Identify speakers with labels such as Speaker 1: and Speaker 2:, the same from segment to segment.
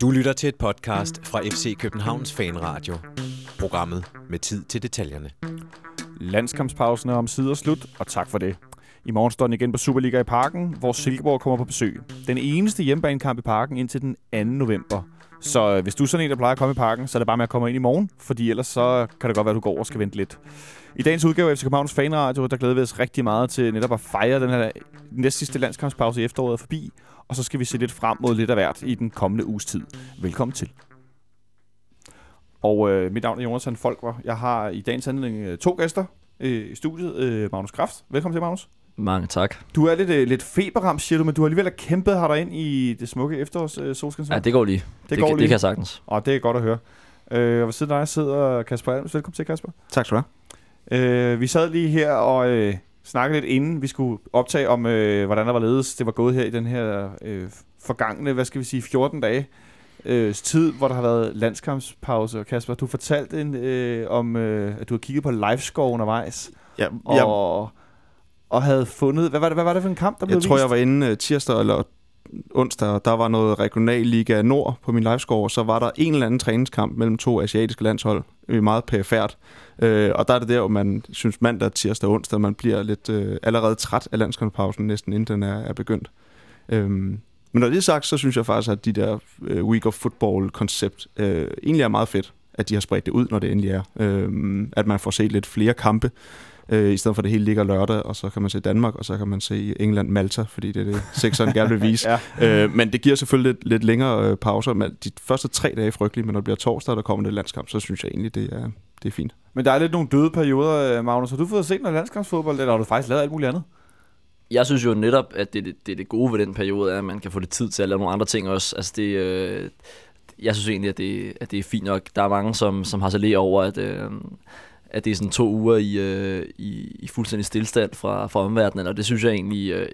Speaker 1: Du lytter til et podcast fra FC Københavns Fanradio. Programmet med tid til detaljerne.
Speaker 2: Landskampspausen er om sider slut, og tak for det. I morgen står den igen på Superliga i Parken, hvor Silkeborg kommer på besøg. Den eneste hjemmebanekamp i Parken indtil den 2. november. Så øh, hvis du er sådan en, der plejer at komme i Parken, så er det bare med at komme ind i morgen, fordi ellers så kan det godt være, at du går og skal vente lidt. I dagens udgave af FC Københavns Fanradio, der glæder vi os rigtig meget til netop at fejre den her næst sidste landskampspause i efteråret er forbi, og så skal vi se lidt frem mod lidt af hvert i den kommende uges tid. Velkommen til. Og øh, mit navn er Jonathan Folkvar. Jeg har i dagens anledning øh, to gæster øh, i studiet. Øh, Magnus Kraft. Velkommen til, Magnus.
Speaker 3: Mange tak.
Speaker 2: Du er lidt, øh, lidt feberramt, siger du, men du har alligevel kæmpet her ind i det smukke efterårs øh.
Speaker 3: Ja, det går lige.
Speaker 2: det,
Speaker 3: det,
Speaker 2: går
Speaker 3: kan,
Speaker 2: lige.
Speaker 3: det kan jeg sagtens.
Speaker 2: Og det er godt at høre. Øh, og ved siden af dig sidder Kasper Adams. Velkommen til, Kasper.
Speaker 4: Tak skal du have.
Speaker 2: Øh, vi sad lige her og øh, snakkede lidt inden vi skulle optage om, øh, hvordan der var ledes. Det var gået her i den her øh, forgangne, hvad skal vi sige, 14 dage øh, tid, hvor der har været landskampspause. Og Kasper, du fortalte en, øh, om, øh, at du har kigget på livescore undervejs.
Speaker 4: Ja,
Speaker 2: Og,
Speaker 4: jeg,
Speaker 2: og havde fundet... Hvad var, det, hvad var det for en kamp, der blev
Speaker 4: jeg tror,
Speaker 2: vist?
Speaker 4: jeg var inde uh, tirsdag eller onsdag, der var noget regional Liga Nord på min livescore, så var der en eller anden træningskamp mellem to asiatiske landshold, øh, meget pæfærd. Øh, og der er det der, hvor man synes mandag, tirsdag og onsdag, man bliver lidt øh, allerede træt af landskampspausen, næsten inden den er, er begyndt. Øhm, men når det er sagt, så synes jeg faktisk, at de der øh, Week of Football-koncept øh, egentlig er meget fedt, at de har spredt det ud, når det endelig er. Øhm, at man får set lidt flere kampe, øh, i stedet for at det hele ligger lørdag, og så kan man se Danmark, og så kan man se England-Malta, fordi det er det, sekseren gerne vil vise.
Speaker 2: Ja.
Speaker 4: øh, men det giver selvfølgelig lidt, lidt længere øh, pauser. Men de første tre dage er frygtelige, men når det bliver torsdag, og der kommer det landskamp, så synes jeg egentlig, det er, det er fint.
Speaker 2: Men der er lidt nogle døde perioder, øh, Magnus. Har du fået set noget landskampsfodbold, eller har du faktisk lavet alt muligt andet?
Speaker 3: Jeg synes jo netop, at det, det, det, er det gode ved den periode er, at man kan få det tid til at lave nogle andre ting også. Altså det, øh, jeg synes egentlig, at det, at det er fint nok. Der er mange, som, som har så over, at, øh, at det er sådan to uger i, øh, i, i fuldstændig stillstand fra, fra omverdenen, og det synes jeg egentlig øh,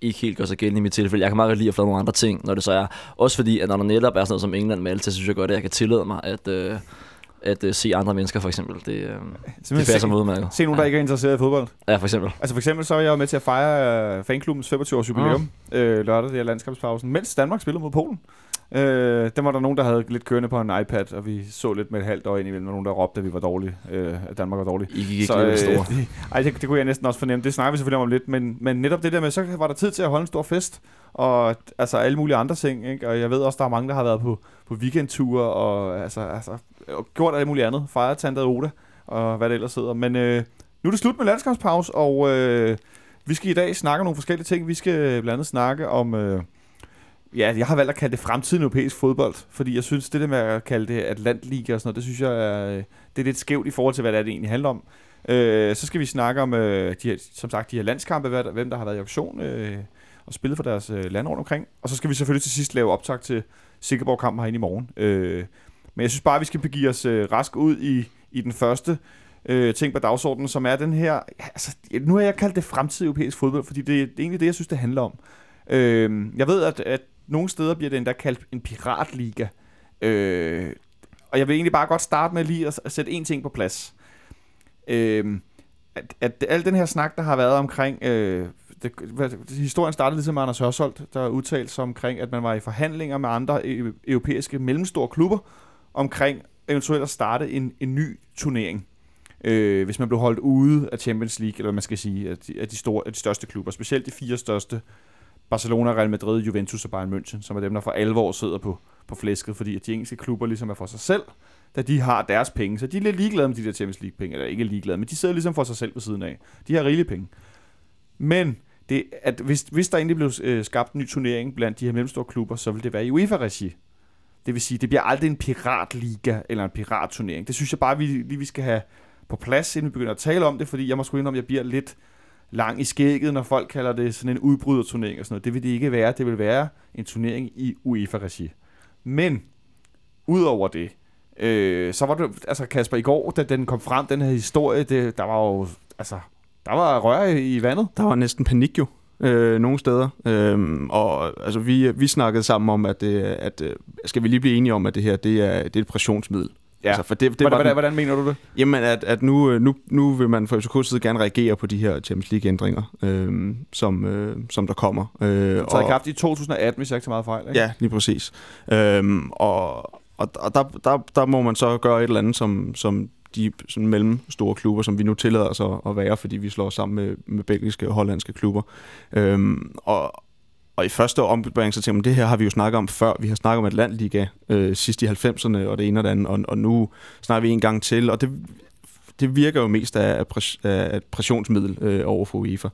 Speaker 3: ikke helt gør sig gældende i mit tilfælde. Jeg kan meget godt lide at få nogle andre ting, når det så er. Også fordi, at når der netop er sådan noget som England med alt, så synes jeg godt, at jeg kan tillade mig at, øh, at øh, se andre mennesker, for eksempel. Det, øh, det passer
Speaker 2: se,
Speaker 3: mig udmærket.
Speaker 2: se nogen, der
Speaker 3: ja.
Speaker 2: ikke er interesseret i fodbold.
Speaker 3: Ja, for eksempel.
Speaker 2: Altså for eksempel så var jeg med til at fejre øh, fanklubbens 25-års jubilæum øh, lørdag, det er landskampspausen, mens Danmark spillede mod Polen. Øh, der var der nogen, der havde lidt kørende på en iPad, og vi så lidt med et halvt øje ind imellem, og nogen, der råbte, at vi var dårlige, øh, at Danmark var dårlig.
Speaker 3: I gik ikke
Speaker 2: Så,
Speaker 3: store.
Speaker 2: øh, det, ej, det, det, kunne jeg næsten også fornemme. Det snakker vi selvfølgelig om lidt, men, men netop det der med, så var der tid til at holde en stor fest, og altså alle mulige andre ting, ikke? og jeg ved også, der er mange, der har været på, på weekendture, og altså, altså og gjort alt muligt andet, fejret Tante Oda, og hvad det ellers hedder. Men øh, nu er det slut med landskampspause, og øh, vi skal i dag snakke om nogle forskellige ting. Vi skal blandt andet snakke om... Øh, Ja, jeg har valgt at kalde det fremtiden europæisk fodbold, fordi jeg synes, det der med at kalde det Atlantliga og sådan noget, det synes jeg er, øh, det er lidt skævt i forhold til, hvad det, er, det egentlig handler om. Øh, så skal vi snakke om, øh, de her, som sagt, de her landskampe, hvad, hvem der har været i auktion øh, og spillet for deres øh, land rundt omkring. Og så skal vi selvfølgelig til sidst lave optag til Silkeborg-kampen herinde i morgen. Øh, men jeg synes bare, vi skal begive os øh, rask ud i, i den første øh, ting på dagsordenen, som er den her... Altså, nu har jeg kaldt det fremtidig europæisk fodbold, fordi det, det er egentlig det, jeg synes, det handler om. Øh, jeg ved, at, at nogle steder bliver det endda kaldt en piratliga. Øh, og jeg vil egentlig bare godt starte med lige at, at sætte en ting på plads. Øh, at, at al den her snak, der har været omkring... Øh, det, historien startede ligesom med Anders Hørsholt, der udtalte sig omkring, at man var i forhandlinger med andre e, europæiske mellemstore klubber omkring eventuelt at starte en, en ny turnering. Øh, hvis man blev holdt ude af Champions League, eller hvad man skal sige, af de, af de, store, af de største klubber, specielt de fire største Barcelona, Real Madrid, Juventus og Bayern München, som er dem, der for alvor sidder på, på flæsket, fordi at de engelske klubber ligesom er for sig selv, da de har deres penge. Så de er lidt ligeglade med de der Champions League-penge, eller ikke ligeglade, men de sidder ligesom for sig selv ved siden af. De har rigelige penge. Men det, at hvis, hvis der egentlig blev øh, skabt en ny turnering blandt de her mellemstore klubber, så vil det være i UEFA-regi. Det vil sige, det bliver aldrig en piratliga eller en piratturnering. Det synes jeg bare, vi, lige vi skal have på plads, inden vi begynder at tale om det, fordi jeg må sgu indrømme, at jeg bliver lidt lang i skægget, når folk kalder det sådan en udbryderturnering og sådan noget. Det vil det ikke være. Det vil være en turnering i UEFA-regi. Men, udover det, øh, så var det, altså Kasper, i går, da den kom frem, den her historie, det, der var jo, altså, der var rør i, vandet.
Speaker 4: Der var næsten panik jo. øh, nogle steder. Øhm, og altså, vi, vi snakkede sammen om, at, det, at øh, skal vi lige blive enige om, at det her det er, det er et pressionsmiddel.
Speaker 2: Ja.
Speaker 4: Altså, for det, det
Speaker 2: Hvordan,
Speaker 4: var
Speaker 2: hvordan, hvordan mener du det?
Speaker 4: Jamen, at, at nu, øh, nu, nu vil man fra FCK's side gerne reagere på de her Champions League-ændringer, øh, som, øh, som der kommer. Øh,
Speaker 2: Det i kraft i 2018, hvis jeg ikke tager meget fejl. Ikke?
Speaker 4: Ja, lige præcis. Øhm, og og, og der, der, der må man så gøre et eller andet, som, som de sådan mellemstore klubber, som vi nu tillader os at, at være, fordi vi slår sammen med, med belgiske og hollandske klubber. Øhm, og, og i første ombygning, så tænker man, det her har vi jo snakket om før. Vi har snakket om Atlantliga øh, sidst i 90'erne, og det ene og det andet, og, og nu snakker vi en gang til, og det, det virker jo mest af, af, pres, af et pressionsmiddel øh, over for UEFA.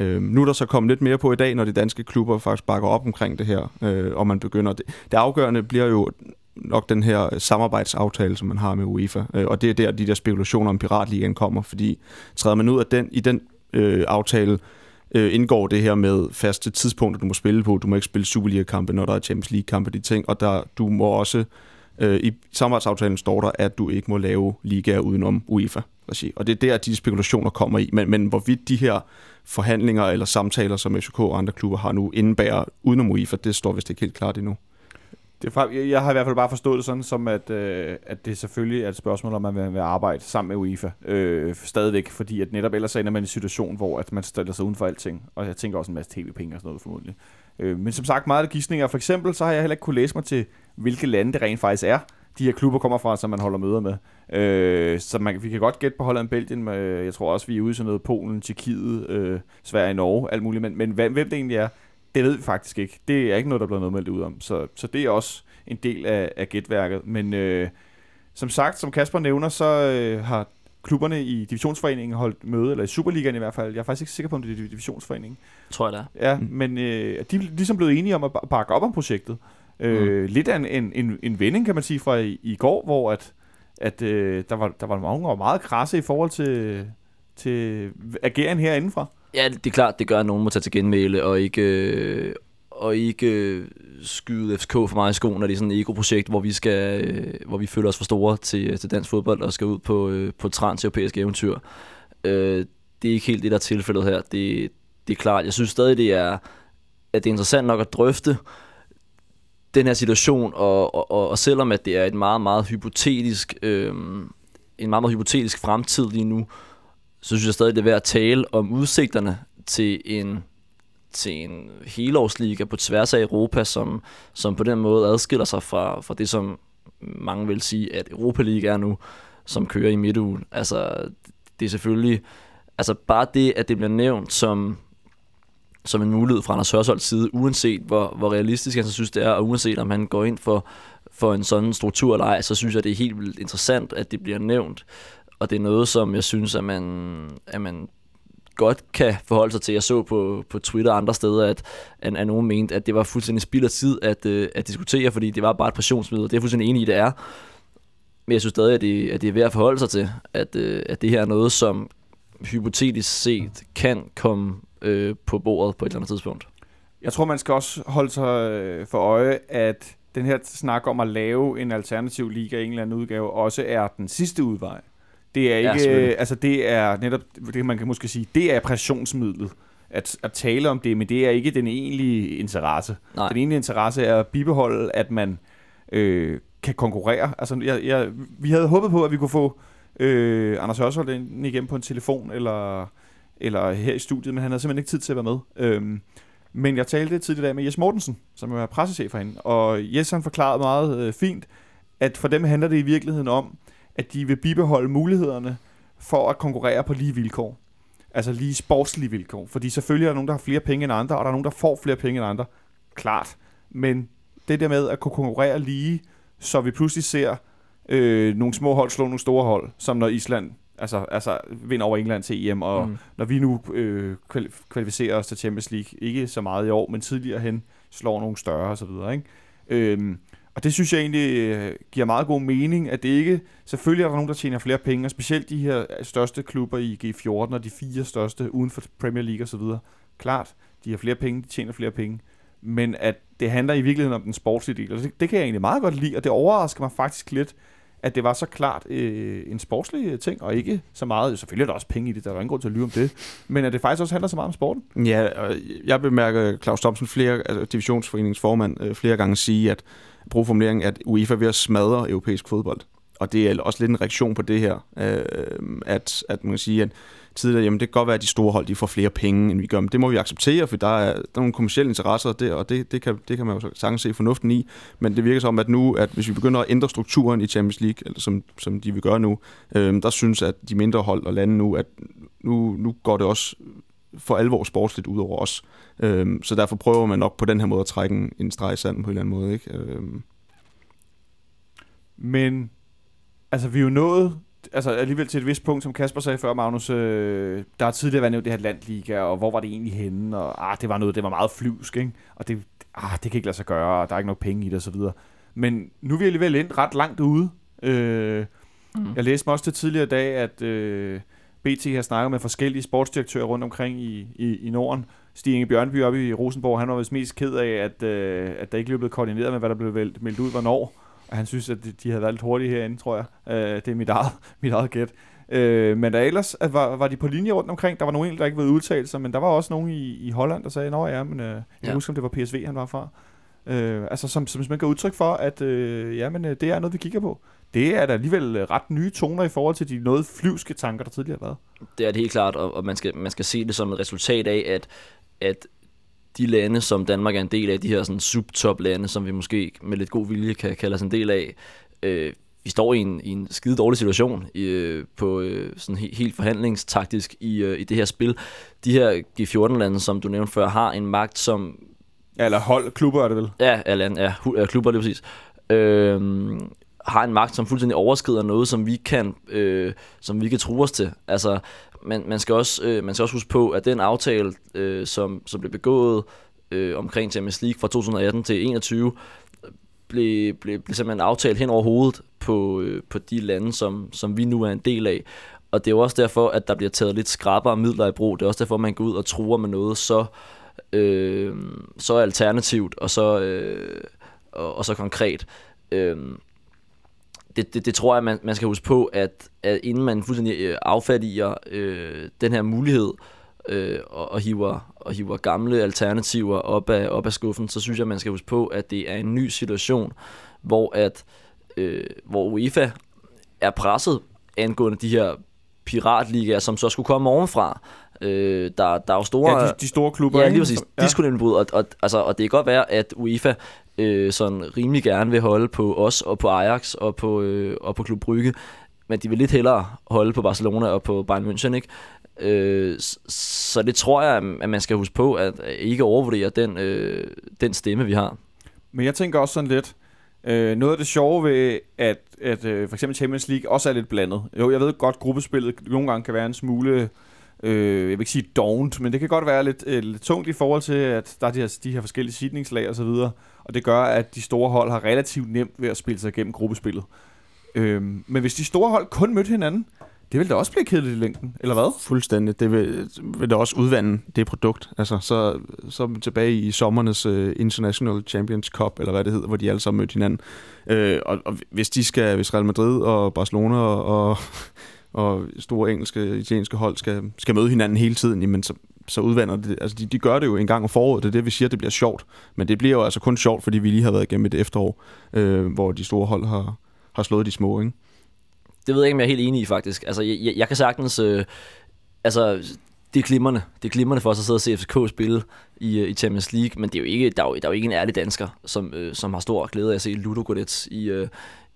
Speaker 4: Øh, nu er der så kommet lidt mere på i dag, når de danske klubber faktisk bakker op omkring det her, øh, og man begynder... Det, det afgørende bliver jo nok den her samarbejdsaftale, som man har med UEFA, øh, og det er der, de der spekulationer om Piratligaen kommer, fordi træder man ud af den, i den øh, aftale, øh, indgår det her med faste tidspunkter, du må spille på. Du må ikke spille Superliga-kampe, når der er Champions League-kampe, de ting, og der, du må også, øh, i samarbejdsaftalen står der, at du ikke må lave ligaer udenom UEFA. Regi. Og det er der, de spekulationer kommer i. Men, men hvorvidt de her forhandlinger eller samtaler, som FCK og andre klubber har nu, indebærer udenom UEFA, det står vist ikke helt klart endnu.
Speaker 2: Det er, jeg jeg har i hvert fald bare forstået det sådan, som at, øh, at det selvfølgelig er et spørgsmål, om man vil, vil arbejde sammen med UEFA. Øh, stadigvæk, fordi at netop ellers ender man i en situation, hvor at man stiller sig uden for alting. Og jeg tænker også en masse tv-penge og sådan noget formodentlig. Øh, men som sagt, meget af gidsninger. For eksempel, så har jeg heller ikke kunne læse mig til, hvilke lande det rent faktisk er, de her klubber kommer fra, som man holder møder med. Øh, så man, vi kan godt gætte på Holland, Belgien, men øh, jeg tror også, vi er ude i sådan noget Polen, Tjekkiet, øh, Sverige, Norge, alt muligt. Men, men hvem, hvem det egentlig er, det ved vi faktisk ikke. Det er ikke noget, der er blevet noget meldt ud om. Så, så det er også en del af, af gætværket. Men øh, som sagt, som Kasper nævner, så øh, har klubberne i divisionsforeningen holdt møde, eller i Superligaen i hvert fald. Jeg er faktisk ikke sikker på, om det er divisionsforeningen.
Speaker 3: tror jeg det er.
Speaker 2: Ja, mm. men øh, de er ligesom blevet enige om at ba- bakke op om projektet. Øh, mm. Lidt af en, en, en, en vending, kan man sige, fra i, i går, hvor at, at øh, der, var, der var mange, var meget krasse i forhold til, til ageren herindefra.
Speaker 3: Ja, det er klart, det gør, at nogen må tage til genmæle og ikke, øh, og ikke øh, skyde FCK for meget i skoen, når det er sådan et ego-projekt, hvor vi, skal, øh, hvor vi føler os for store til, øh, til dansk fodbold og skal ud på, øh, på et transeuropæisk eventyr. Øh, det er ikke helt det, der er tilfældet her. Det, det er klart. Jeg synes stadig, det er, at det er interessant nok at drøfte den her situation, og, og, og, og selvom at det er et meget, meget hypotetisk, øh, en meget, meget hypotetisk fremtid lige nu, så synes jeg stadig, det er værd at tale om udsigterne til en, til en helårsliga på tværs af Europa, som, som på den måde adskiller sig fra, fra det, som mange vil sige, at Europa League er nu, som kører i midtugen. Altså, det er selvfølgelig... Altså, bare det, at det bliver nævnt som, som en mulighed fra Anders Hørsholds side, uanset hvor, hvor realistisk han så synes, det er, og uanset om han går ind for, for en sådan struktur eller ej, så synes jeg, det er helt vildt interessant, at det bliver nævnt. Og det er noget, som jeg synes, at man, at man godt kan forholde sig til. Jeg så på, på Twitter og andre steder, at, at, at nogen mente, at det var fuldstændig spild af tid at, øh, at diskutere, fordi det var bare et pressionsmiddel. Det er jeg fuldstændig enig i, det er. Men jeg synes stadig, at det, at det er værd at forholde sig til, at, øh, at det her er noget, som hypotetisk set kan komme øh, på bordet på et eller andet tidspunkt.
Speaker 2: Jeg tror, man skal også holde sig øh, for øje, at den her snak om at lave en alternativ liga i en eller anden udgave, også er den sidste udvej. Det er
Speaker 3: Ja,
Speaker 2: ikke,
Speaker 3: selvfølgelig.
Speaker 2: altså det er netop, det man kan måske sige, det er pressionsmidlet. At, at tale om det, men det er ikke den egentlige interesse.
Speaker 3: Nej.
Speaker 2: Den egentlige interesse er at bibeholde, at man øh, kan konkurrere. Altså, jeg, jeg, vi havde håbet på, at vi kunne få øh, Anders Hørsholdt ind igen på en telefon, eller, eller her i studiet, men han havde simpelthen ikke tid til at være med. Øhm, men jeg talte tidligere i dag med Jes Mortensen, som er pressechef herinde, og Jes han forklarede meget øh, fint, at for dem handler det i virkeligheden om, at de vil bibeholde mulighederne for at konkurrere på lige vilkår. Altså lige sportslige vilkår. Fordi selvfølgelig er der nogen, der har flere penge end andre, og der er nogen, der får flere penge end andre. Klart. Men det der med at kunne konkurrere lige, så vi pludselig ser øh, nogle små hold slå nogle store hold, som når Island altså, altså vinder over England til EM, og mm. Når vi nu øh, kval- kvalificerer os til Champions League, ikke så meget i år, men tidligere hen slår nogle større og så videre, ikke? Øhm, og det synes jeg egentlig øh, giver meget god mening, at det ikke... Selvfølgelig er der nogen, der tjener flere penge, og specielt de her øh, største klubber i G14 og de fire største uden for Premier League og så videre. Klart, de har flere penge, de tjener flere penge. Men at det handler i virkeligheden om den sportslige del, og det, det kan jeg egentlig meget godt lide, og det overrasker mig faktisk lidt, at det var så klart øh, en sportslig øh, ting, og ikke så meget, selvfølgelig er der også penge i det, der er ingen grund til at lyve om det, men at det faktisk også handler så meget om sporten.
Speaker 4: Ja, og jeg bemærker Claus Thomsen, flere, altså divisionsforeningens formand, øh, flere gange sige, at bruge formuleringen, at UEFA er ved at smadre europæisk fodbold. og det er også lidt en reaktion på det her, øh, at, at man kan sige, at tidligere, jamen det kan godt være, at de store hold de får flere penge, end vi gør, men det må vi acceptere, for der er, der er nogle kommersielle interesser der, og det, det, kan, det kan man jo sagtens se fornuften i, men det virker som, at nu, at hvis vi begynder at ændre strukturen i Champions League, eller som, som de vil gøre nu, øh, der synes at de mindre hold og lande nu, at nu, nu går det også for alvor sportsligt ud over os. Øh, så derfor prøver man nok på den her måde at trække en, en streg i sanden på en eller anden måde. Ikke? Øh.
Speaker 2: Men altså, vi er jo nået altså alligevel til et vist punkt, som Kasper sagde før, Magnus, øh, der har tidligere været nævnt det her landliga, og hvor var det egentlig henne, og ah, det var noget, det var meget flyvsk, ikke? og det, ah, det kan ikke lade sig gøre, og der er ikke nok penge i det, og så videre. Men nu er vi alligevel endt ret langt ude. Øh, mm. Jeg læste mig også til tidligere i dag, at øh, BT har snakket med forskellige sportsdirektører rundt omkring i, i, i Norden. Stig Inge Bjørnby oppe i Rosenborg, han var vist mest ked af, at, øh, at der ikke blev koordineret med, hvad der blev meldt ud, hvornår. Og han synes, at de havde været lidt hurtige herinde, tror jeg. Øh, det er mit eget, mit eget gæt. Øh, men der ellers at var, var de på linje rundt omkring. Der var nogen, der ikke ville udtale sig, men der var også nogen i, i Holland, der sagde, Nå ja, men øh, jeg ja. husker, om det var PSV, han var fra. Øh, altså som, som man kan udtryk for, at øh, ja, men, øh, det er noget, vi kigger på. Det er da alligevel øh, ret nye toner i forhold til de noget flyvske tanker, der tidligere har været.
Speaker 3: Det er det helt klart, og, og man, skal, man skal se det som et resultat af, at, at de lande, som Danmark er en del af, de her sådan subtop-lande, som vi måske med lidt god vilje kan kalde os en del af, øh, vi står i en, i en skide dårlig situation øh, på øh, sådan he, helt forhandlingstaktisk i, øh, i det her spil. De her G14-lande, som du nævnte før, har en magt, som...
Speaker 2: Ja, eller hold, klubber er det vel?
Speaker 3: Ja, eller, ja, ja klubber, det er præcis. Øh, har en magt, som fuldstændig overskrider noget, som vi kan, øh, som vi kan true os til. Altså, man, man, skal også, øh, man skal også huske på, at den aftale, øh, som, som blev begået øh, omkring Champions League fra 2018 til 2021, blev, blev, blev simpelthen aftalt hen over hovedet på, øh, på de lande, som, som vi nu er en del af. Og det er jo også derfor, at der bliver taget lidt skrabere midler i brug. Det er også derfor, man går ud og truer med noget så, øh, så alternativt og så, øh, og, og så konkret. Øh, det, det, det tror jeg, man, man skal huske på, at, at inden man fuldstændig øh, affattiger øh, den her mulighed øh, og, og, hiver, og hiver gamle alternativer op af, op af skuffen, så synes jeg, man skal huske på, at det er en ny situation, hvor at øh, hvor UEFA er presset angående de her piratligaer, som så skulle komme ovenfra. Øh, der, der er jo store...
Speaker 2: Ja, de, de store klubber.
Speaker 3: Ja, lige præcis. Ja. De skulle nemlig bryde. Og, og, altså, og det kan godt være, at UEFA øh, sådan rimelig gerne vil holde på os og på Ajax og på, øh, og på Klub Brygge, men de vil lidt hellere holde på Barcelona og på Bayern München, ikke? Øh, så det tror jeg, at man skal huske på, at ikke overvurdere den, øh, den stemme, vi har.
Speaker 2: Men jeg tænker også sådan lidt, øh, noget af det sjove ved, at, at øh, for eksempel Champions League også er lidt blandet. Jo, jeg ved godt, gruppespillet nogle gange kan være en smule øh, jeg vil ikke sige dovent, men det kan godt være lidt, øh, lidt tungt i forhold til, at der er de her, de her forskellige sidningslag og så videre, og det gør, at de store hold har relativt nemt ved at spille sig igennem gruppespillet. Øh, men hvis de store hold kun mødte hinanden, det vil da også blive kedeligt i længden, eller hvad?
Speaker 4: Fuldstændig. Det vil, vil da også udvande det produkt. Altså, så, så tilbage i sommernes uh, International Champions Cup, eller hvad det hedder, hvor de alle sammen mødte hinanden. Uh, og, og, hvis de skal, hvis Real Madrid og Barcelona og, og og store engelske, italienske hold skal, skal møde hinanden hele tiden, jamen så, så udvander det. Altså, de, de gør det jo en gang om foråret, det er det, vi siger, det bliver sjovt. Men det bliver jo altså kun sjovt, fordi vi lige har været igennem et efterår, øh, hvor de store hold har, har slået de små, ikke?
Speaker 3: Det ved jeg ikke, om jeg er helt enig i, faktisk. Altså, jeg, jeg, jeg kan sagtens... Øh, altså, det er glimrende. Det er glimrende for os at sidde og se FCK spille i, øh, i Champions League, men det er jo ikke, der, er jo, der er jo ikke en ærlig dansker, som, øh, som har stor glæde af at se Ludo Godets i, øh,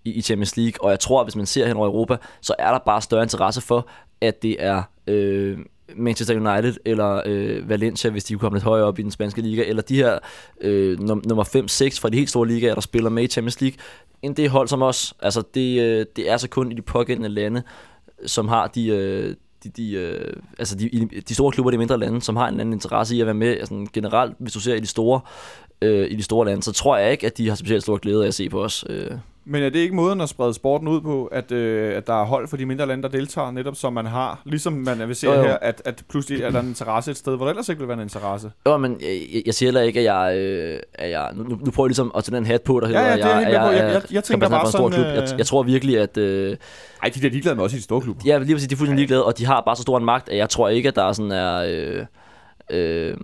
Speaker 3: i, i Champions League. Og jeg tror, at hvis man ser hen over Europa, så er der bare større interesse for, at det er øh, Manchester United eller øh, Valencia, hvis de kunne komme lidt højere op i den spanske liga, eller de her øh, num- nummer 5-6 fra de helt store ligaer, der spiller med i Champions League, end det hold som os. Altså, det, øh, det er så kun i de pågældende lande, som har de, øh, de, de, øh, altså de, de store klubber i de mindre lande, som har en anden interesse i at være med. Altså, generelt, hvis du ser i de store, øh, i de store lande, så tror jeg ikke, at de har specielt stor glæde af at se på os. Øh.
Speaker 2: Men er det ikke måden at sprede sporten ud på, at, øh, at der er hold for de mindre lande, der deltager, netop som man har, ligesom man vil se jo, jo. her, at, at pludselig er der en interesse et sted, hvor der ellers ikke vil være en interesse?
Speaker 3: Jo, men jeg, jeg siger heller ikke, at jeg, øh, at jeg nu, nu prøver jeg ligesom at tage den hat på, der hedder,
Speaker 2: ja, ja, det er
Speaker 3: jeg,
Speaker 2: jeg, jeg, jeg, jeg, jeg tænker bare sådan...
Speaker 3: Klub. Jeg, jeg tror virkelig, at... Øh,
Speaker 2: ej, de der ligeglade med også i de store klubber.
Speaker 3: Ja, lige præcis, de er fuldstændig ligeglade, og de har bare så stor en magt, at jeg tror ikke, at der er sådan er... Øh, øh,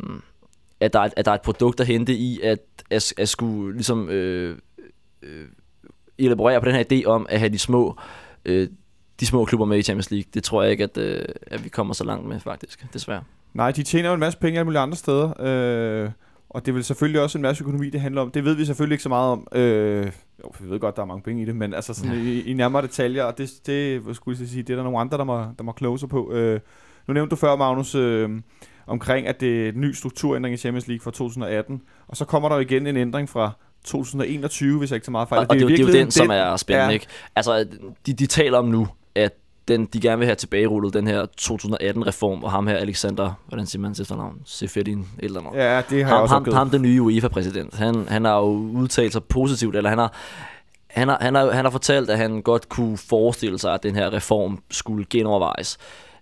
Speaker 3: at der, er, at der er et produkt at hente i, at, at, at skulle ligesom... Øh, øh, elaborere på den her idé om at have de små, øh, de små klubber med i Champions League. Det tror jeg ikke, at, øh, at vi kommer så langt med, faktisk. Desværre.
Speaker 2: Nej, de tjener jo en masse penge alle mulige andre steder. Øh, og det er vel selvfølgelig også en masse økonomi, det handler om. Det ved vi selvfølgelig ikke så meget om. Øh, jo, vi ved godt, der er mange penge i det, men altså sådan ja. i, i, nærmere detaljer, og det, det, hvad skulle jeg sige, det er der nogle andre, der må, der må close på. Øh, nu nævnte du før, Magnus, øh, omkring, at det er en ny strukturændring i Champions League fra 2018, og så kommer der igen en ændring fra 2021, hvis jeg ikke så meget fejl.
Speaker 3: Og, og det, det, det er jo den, som er spændende, ja. ikke? Altså, de, de taler om nu, at den, de gerne vil have tilbagerullet, den her 2018-reform, og ham her, Alexander, hvordan siger man til efternavn? Seferdin, eller noget.
Speaker 2: Ja, det har
Speaker 3: ham,
Speaker 2: jeg også
Speaker 3: ham, ham, den nye UEFA-præsident. Han, han har jo udtalt sig positivt, eller han har, han har, han, har, han har fortalt, at han godt kunne forestille sig, at den her reform skulle genovervejes.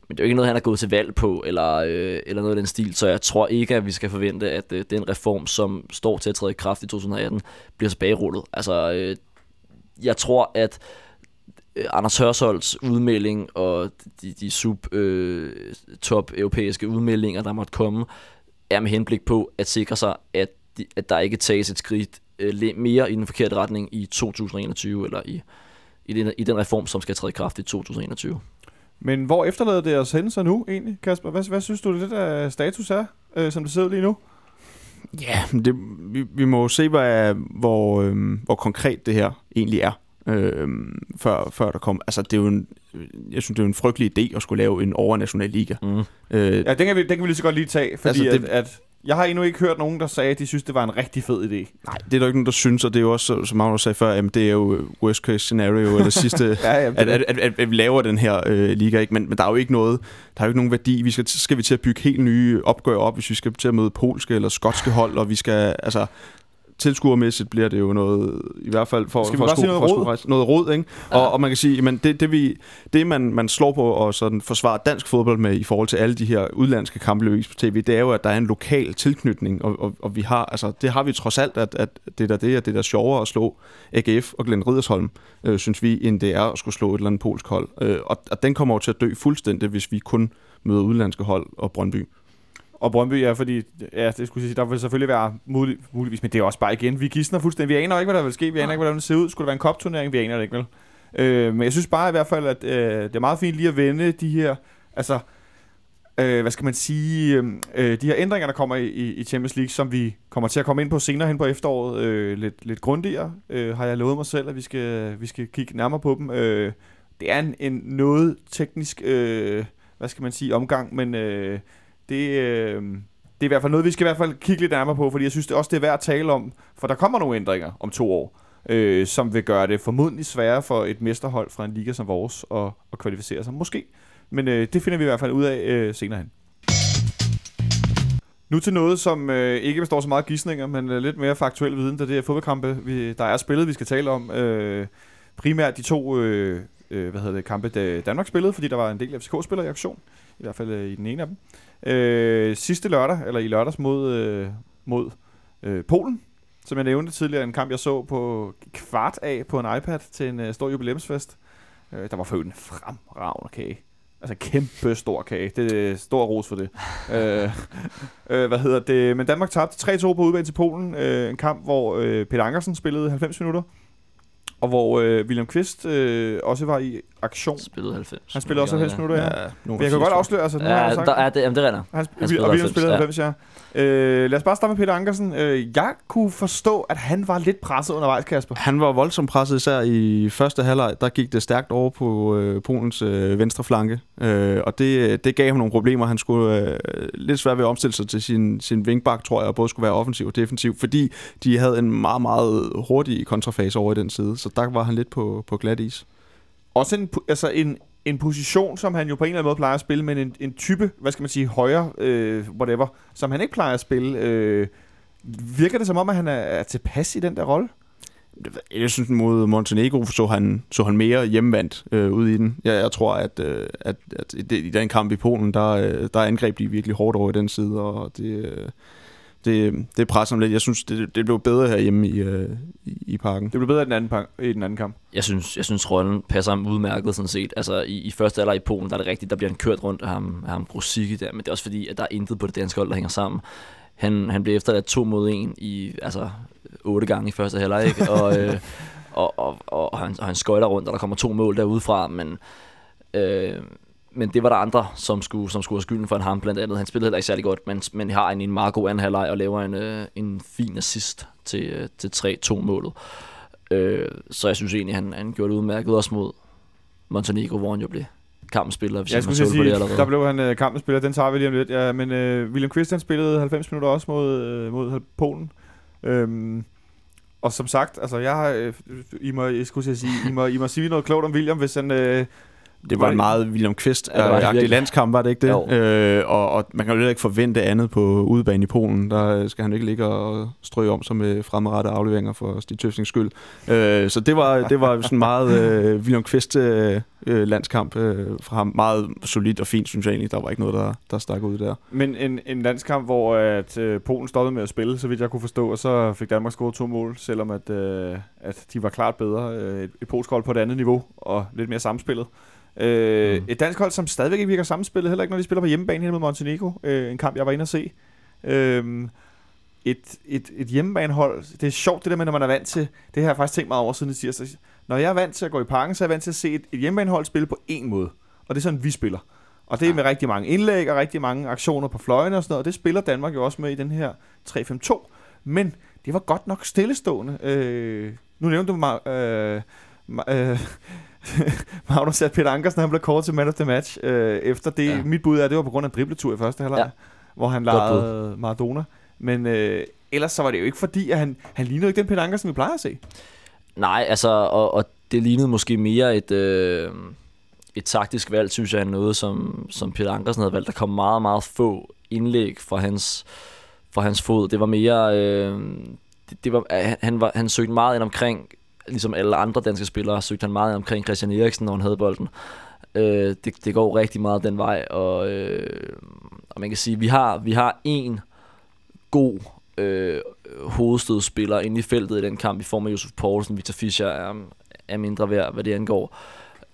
Speaker 3: Men det er jo ikke noget, han har gået til valg på, eller, øh, eller noget af den stil, så jeg tror ikke, at vi skal forvente, at øh, den reform, som står til at træde i kraft i 2018, bliver tilbagerullet. Altså, øh, jeg tror, at øh, Anders Hørsholds udmelding og de, de sub-top-europæiske øh, udmeldinger, der måtte komme, er med henblik på at sikre sig, at, de, at der ikke tages et skridt øh, mere i den forkerte retning i 2021, eller i, i, den, i den reform, som skal træde i kraft i 2021.
Speaker 2: Men hvor efterlader det os hen så nu egentlig, Kasper? Hvad, hvad synes du, det der status er, øh, som det ud lige nu?
Speaker 4: Ja, det, vi, vi må se, hvad, hvor, øh, hvor konkret det her egentlig er, øh, før, før der kommer. Altså, det er jo en, jeg synes, det er jo en frygtelig idé at skulle lave en overnational liga.
Speaker 3: Mm.
Speaker 2: Øh, ja, den kan, vi, den kan vi lige så godt lige tage, fordi altså det, at, at jeg har endnu ikke hørt nogen, der sagde, at de synes, det var en rigtig fed idé.
Speaker 4: Nej, det er der ikke nogen, der synes, og det er jo også, som Magnus sagde før, jamen, det er jo worst case scenario, eller sidste, ja, jamen, at, at, at, at, at, vi laver den her øh, liga, ikke? Men, men der er jo ikke noget, der er jo ikke nogen værdi. Vi skal, skal vi til at bygge helt nye opgør op, hvis vi skal til at møde polske eller skotske hold, og vi skal, altså, tilskuermæssigt bliver det jo noget, i hvert fald for,
Speaker 2: Skal
Speaker 4: for,
Speaker 2: for, noget, for
Speaker 4: rod? noget rod, ikke? Ja. Og, og man kan sige, men det, det, vi, det man, man slår på og sådan forsvarer dansk fodbold med i forhold til alle de her udlandske kampe, på tv, det er jo, at der er en lokal tilknytning, og, og, og vi har, altså, det har vi trods alt, at, at det er der det, at det er der sjovere at slå AGF og Glenn Ridersholm, øh, synes vi, end det er at skulle slå et eller andet polsk hold. Øh, og, og den kommer jo til at dø fuldstændig, hvis vi kun møder udlandske hold og Brøndby.
Speaker 2: Og Brøndby, ja, fordi ja, det skulle sige, der vil selvfølgelig være mulig, muligvis, men det er også bare igen, vi gidsner fuldstændig. Vi aner ikke, hvad der vil ske. Vi aner ikke, hvordan det ser ud. Skulle der være en kopturnering? Vi aner det ikke, vel? Øh, men jeg synes bare i hvert fald, at øh, det er meget fint lige at vende de her, altså, øh, hvad skal man sige, øh, de her ændringer, der kommer i, i Champions League, som vi kommer til at komme ind på senere hen på efteråret, øh, lidt, lidt grundigere, øh, har jeg lovet mig selv, at vi skal, vi skal kigge nærmere på dem. Øh, det er en, en noget teknisk, øh, hvad skal man sige, omgang, men... Øh, det, øh, det er i hvert fald noget, vi skal i hvert fald kigge lidt nærmere på, fordi jeg synes det også, det er værd at tale om, for der kommer nogle ændringer om to år, øh, som vil gøre det formodentlig sværere for et mesterhold fra en liga som vores at, at kvalificere sig. Måske. Men øh, det finder vi i hvert fald ud af øh, senere hen. Nu til noget, som øh, ikke består så meget gissninger, men øh, lidt mere faktuel viden, da det er fodboldkampe, vi, der er spillet, vi skal tale om. Øh, primært de to øh, øh, hvad hedder det, kampe, da Danmark spillede, fordi der var en del FCK-spillere i aktion. I hvert fald øh, i den ene af dem. Øh, sidste lørdag, eller i lørdags mod, øh, mod øh, Polen, som jeg nævnte tidligere, en kamp, jeg så på kvart af på en iPad til en øh, stor jubilæumsfest. Øh, der var for en fremragende kage. Altså kæmpe stor kage. Det er stor ros for det. øh, øh, hvad hedder det? Men Danmark tabte 3-2 på udbanen til Polen. Øh, en kamp, hvor øh, Peter Ankersen spillede 90 minutter og hvor øh, William Kvist øh, også var i aktion.
Speaker 3: Spillede 90.
Speaker 2: Han spillede også 90 minutter, ja. ja Men jeg kan godt afsløre, altså, nu
Speaker 3: ja,
Speaker 2: har jeg sagt.
Speaker 3: Der er det, jamen, det er Han,
Speaker 2: han, spillede og William spillede 90, ja. ja. Øh, lad os bare starte med Peter Ankersen. Øh, jeg kunne forstå, at han var lidt presset undervejs, Kasper.
Speaker 4: Han var voldsomt presset, især i første halvleg. Der gik det stærkt over på øh, Polens øh, venstre flanke. Øh, og det, det gav ham nogle problemer. Han skulle øh, lidt svært ved at omstille sig til sin, sin vinkbak, tror jeg, og både skulle være offensiv og defensiv, fordi de havde en meget, meget hurtig kontrafase over i den side. Så der var han lidt på, på glat is.
Speaker 2: Også en, altså en, en position, som han jo på en eller anden måde plejer at spille, men en, en type, hvad skal man sige, højre, øh, whatever, som han ikke plejer at spille. Øh, virker det som om, at han er, er tilpas i den der rolle?
Speaker 4: Jeg synes, mod Montenegro så han, så han mere hjemvendt øh, ud i den. Jeg, jeg tror, at, øh, at, at i den kamp i Polen, der, øh, der angreb de virkelig hårdt over i den side, og det, øh, det, det presser ham lidt. Jeg synes, det, det blev bedre herhjemme i, øh, i, i parken.
Speaker 2: Det blev bedre i den anden, i den anden kamp.
Speaker 3: Jeg synes, jeg synes rollen passer ham udmærket sådan set. Altså i, i første alder i Polen, der er det rigtigt, der bliver han kørt rundt af ham, af ham Grosicki der, men det er også fordi, at der er intet på det danske hold, der hænger sammen. Han, han blev efterladt to mod en i, altså otte gange i første halvleg, ikke? Og, øh, og, og, og, han, og han skøjter rundt, og der kommer to mål derudefra, men, øh, men det var der andre, som skulle, som skulle have skylden for en ham blandt andet. Han spillede heller ikke særlig godt, men, men har en, en meget god anden halvleg og laver en, øh, en fin assist til, øh, til 3-2-målet. Øh, så jeg synes egentlig, han, han gjorde det udmærket også mod Montenegro, hvor han jo blev kampens spiller, hvis
Speaker 2: Jeg skulle at
Speaker 3: på det
Speaker 2: sige,
Speaker 3: allerede.
Speaker 2: der blev han øh, kampens spiller, den tager vi lige om lidt. Ja, men øh, William Christian spillede 90 minutter også mod, øh, mod Polen. Øhm, og som sagt, altså jeg har, øh, I må, jeg skulle sige, I må, I må sige noget klogt om William, hvis han, øh,
Speaker 4: Det var en meget William Kvist
Speaker 3: Ja, det var det
Speaker 4: landskamp, var det ikke det?
Speaker 3: Jo.
Speaker 4: Øh, og, og man kan jo ikke forvente andet på udebane i Polen. Der skal han ikke ligge og strøge om sig med fremadrettede afleveringer for Stig Tøfsings skyld. Øh, så det var, det var sådan meget øh, William Kvist øh, øh, landskamp øh, fra ham. Meget solidt og fint, synes jeg egentlig. Der var ikke noget, der, der stak ud der.
Speaker 2: Men en, en landskamp, hvor at, øh, Polen stoppede med at spille, så vidt jeg kunne forstå, og så fik Danmark scoret to mål, selvom at, øh, at de var klart bedre. Øh, et, et polsk hold på et andet niveau, og lidt mere samspillet. Øh,
Speaker 4: Mm.
Speaker 2: Et dansk hold, som stadigvæk ikke virker samspillet, heller ikke når de spiller på hjemmebane her mod Montenegro. Øh, en kamp, jeg var inde at se. Øh, et, et, et hjemmebanehold, det er sjovt det der med, når man er vant til, det har jeg faktisk tænkt meget over siden i tirsdag. Når jeg er vant til at gå i parken, så er jeg vant til at se et, et hjemmebanehold spille på én måde. Og det er sådan, vi spiller. Og det er med rigtig mange indlæg og rigtig mange aktioner på fløjene og sådan noget. Og det spiller Danmark jo også med i den her 3-5-2. Men det var godt nok stillestående. Øh, nu nævnte du mig... Øh, øh, Magnus at Peter Ankersen han blev kort til man of the match øh, efter det.
Speaker 3: Ja.
Speaker 2: Mit bud er, at det var på grund af en dribletur i første halvleg,
Speaker 3: Ja.
Speaker 2: hvor han legede Maradona. Men øh, ellers så var det jo ikke fordi, at han, han lignede ikke den Peter Ankersen, vi plejer at se.
Speaker 3: Nej, altså, og, og det lignede måske mere et, øh, et taktisk valg, synes jeg, end noget, som, som Peter Ankersen havde valgt. Der kom meget, meget få indlæg fra hans, fra hans fod. Det var mere... Øh, det, det var, han- han, var, han søgte meget ind omkring, ligesom alle andre danske spillere, søgte han meget omkring Christian Eriksen, når han havde bolden. Øh, det, det går rigtig meget den vej, og, øh, og man kan sige, vi har, vi har en god øh, hovedstødspiller inde i feltet i den kamp i form af Josef Poulsen. Victor Fischer er, er mindre værd, hvad det angår.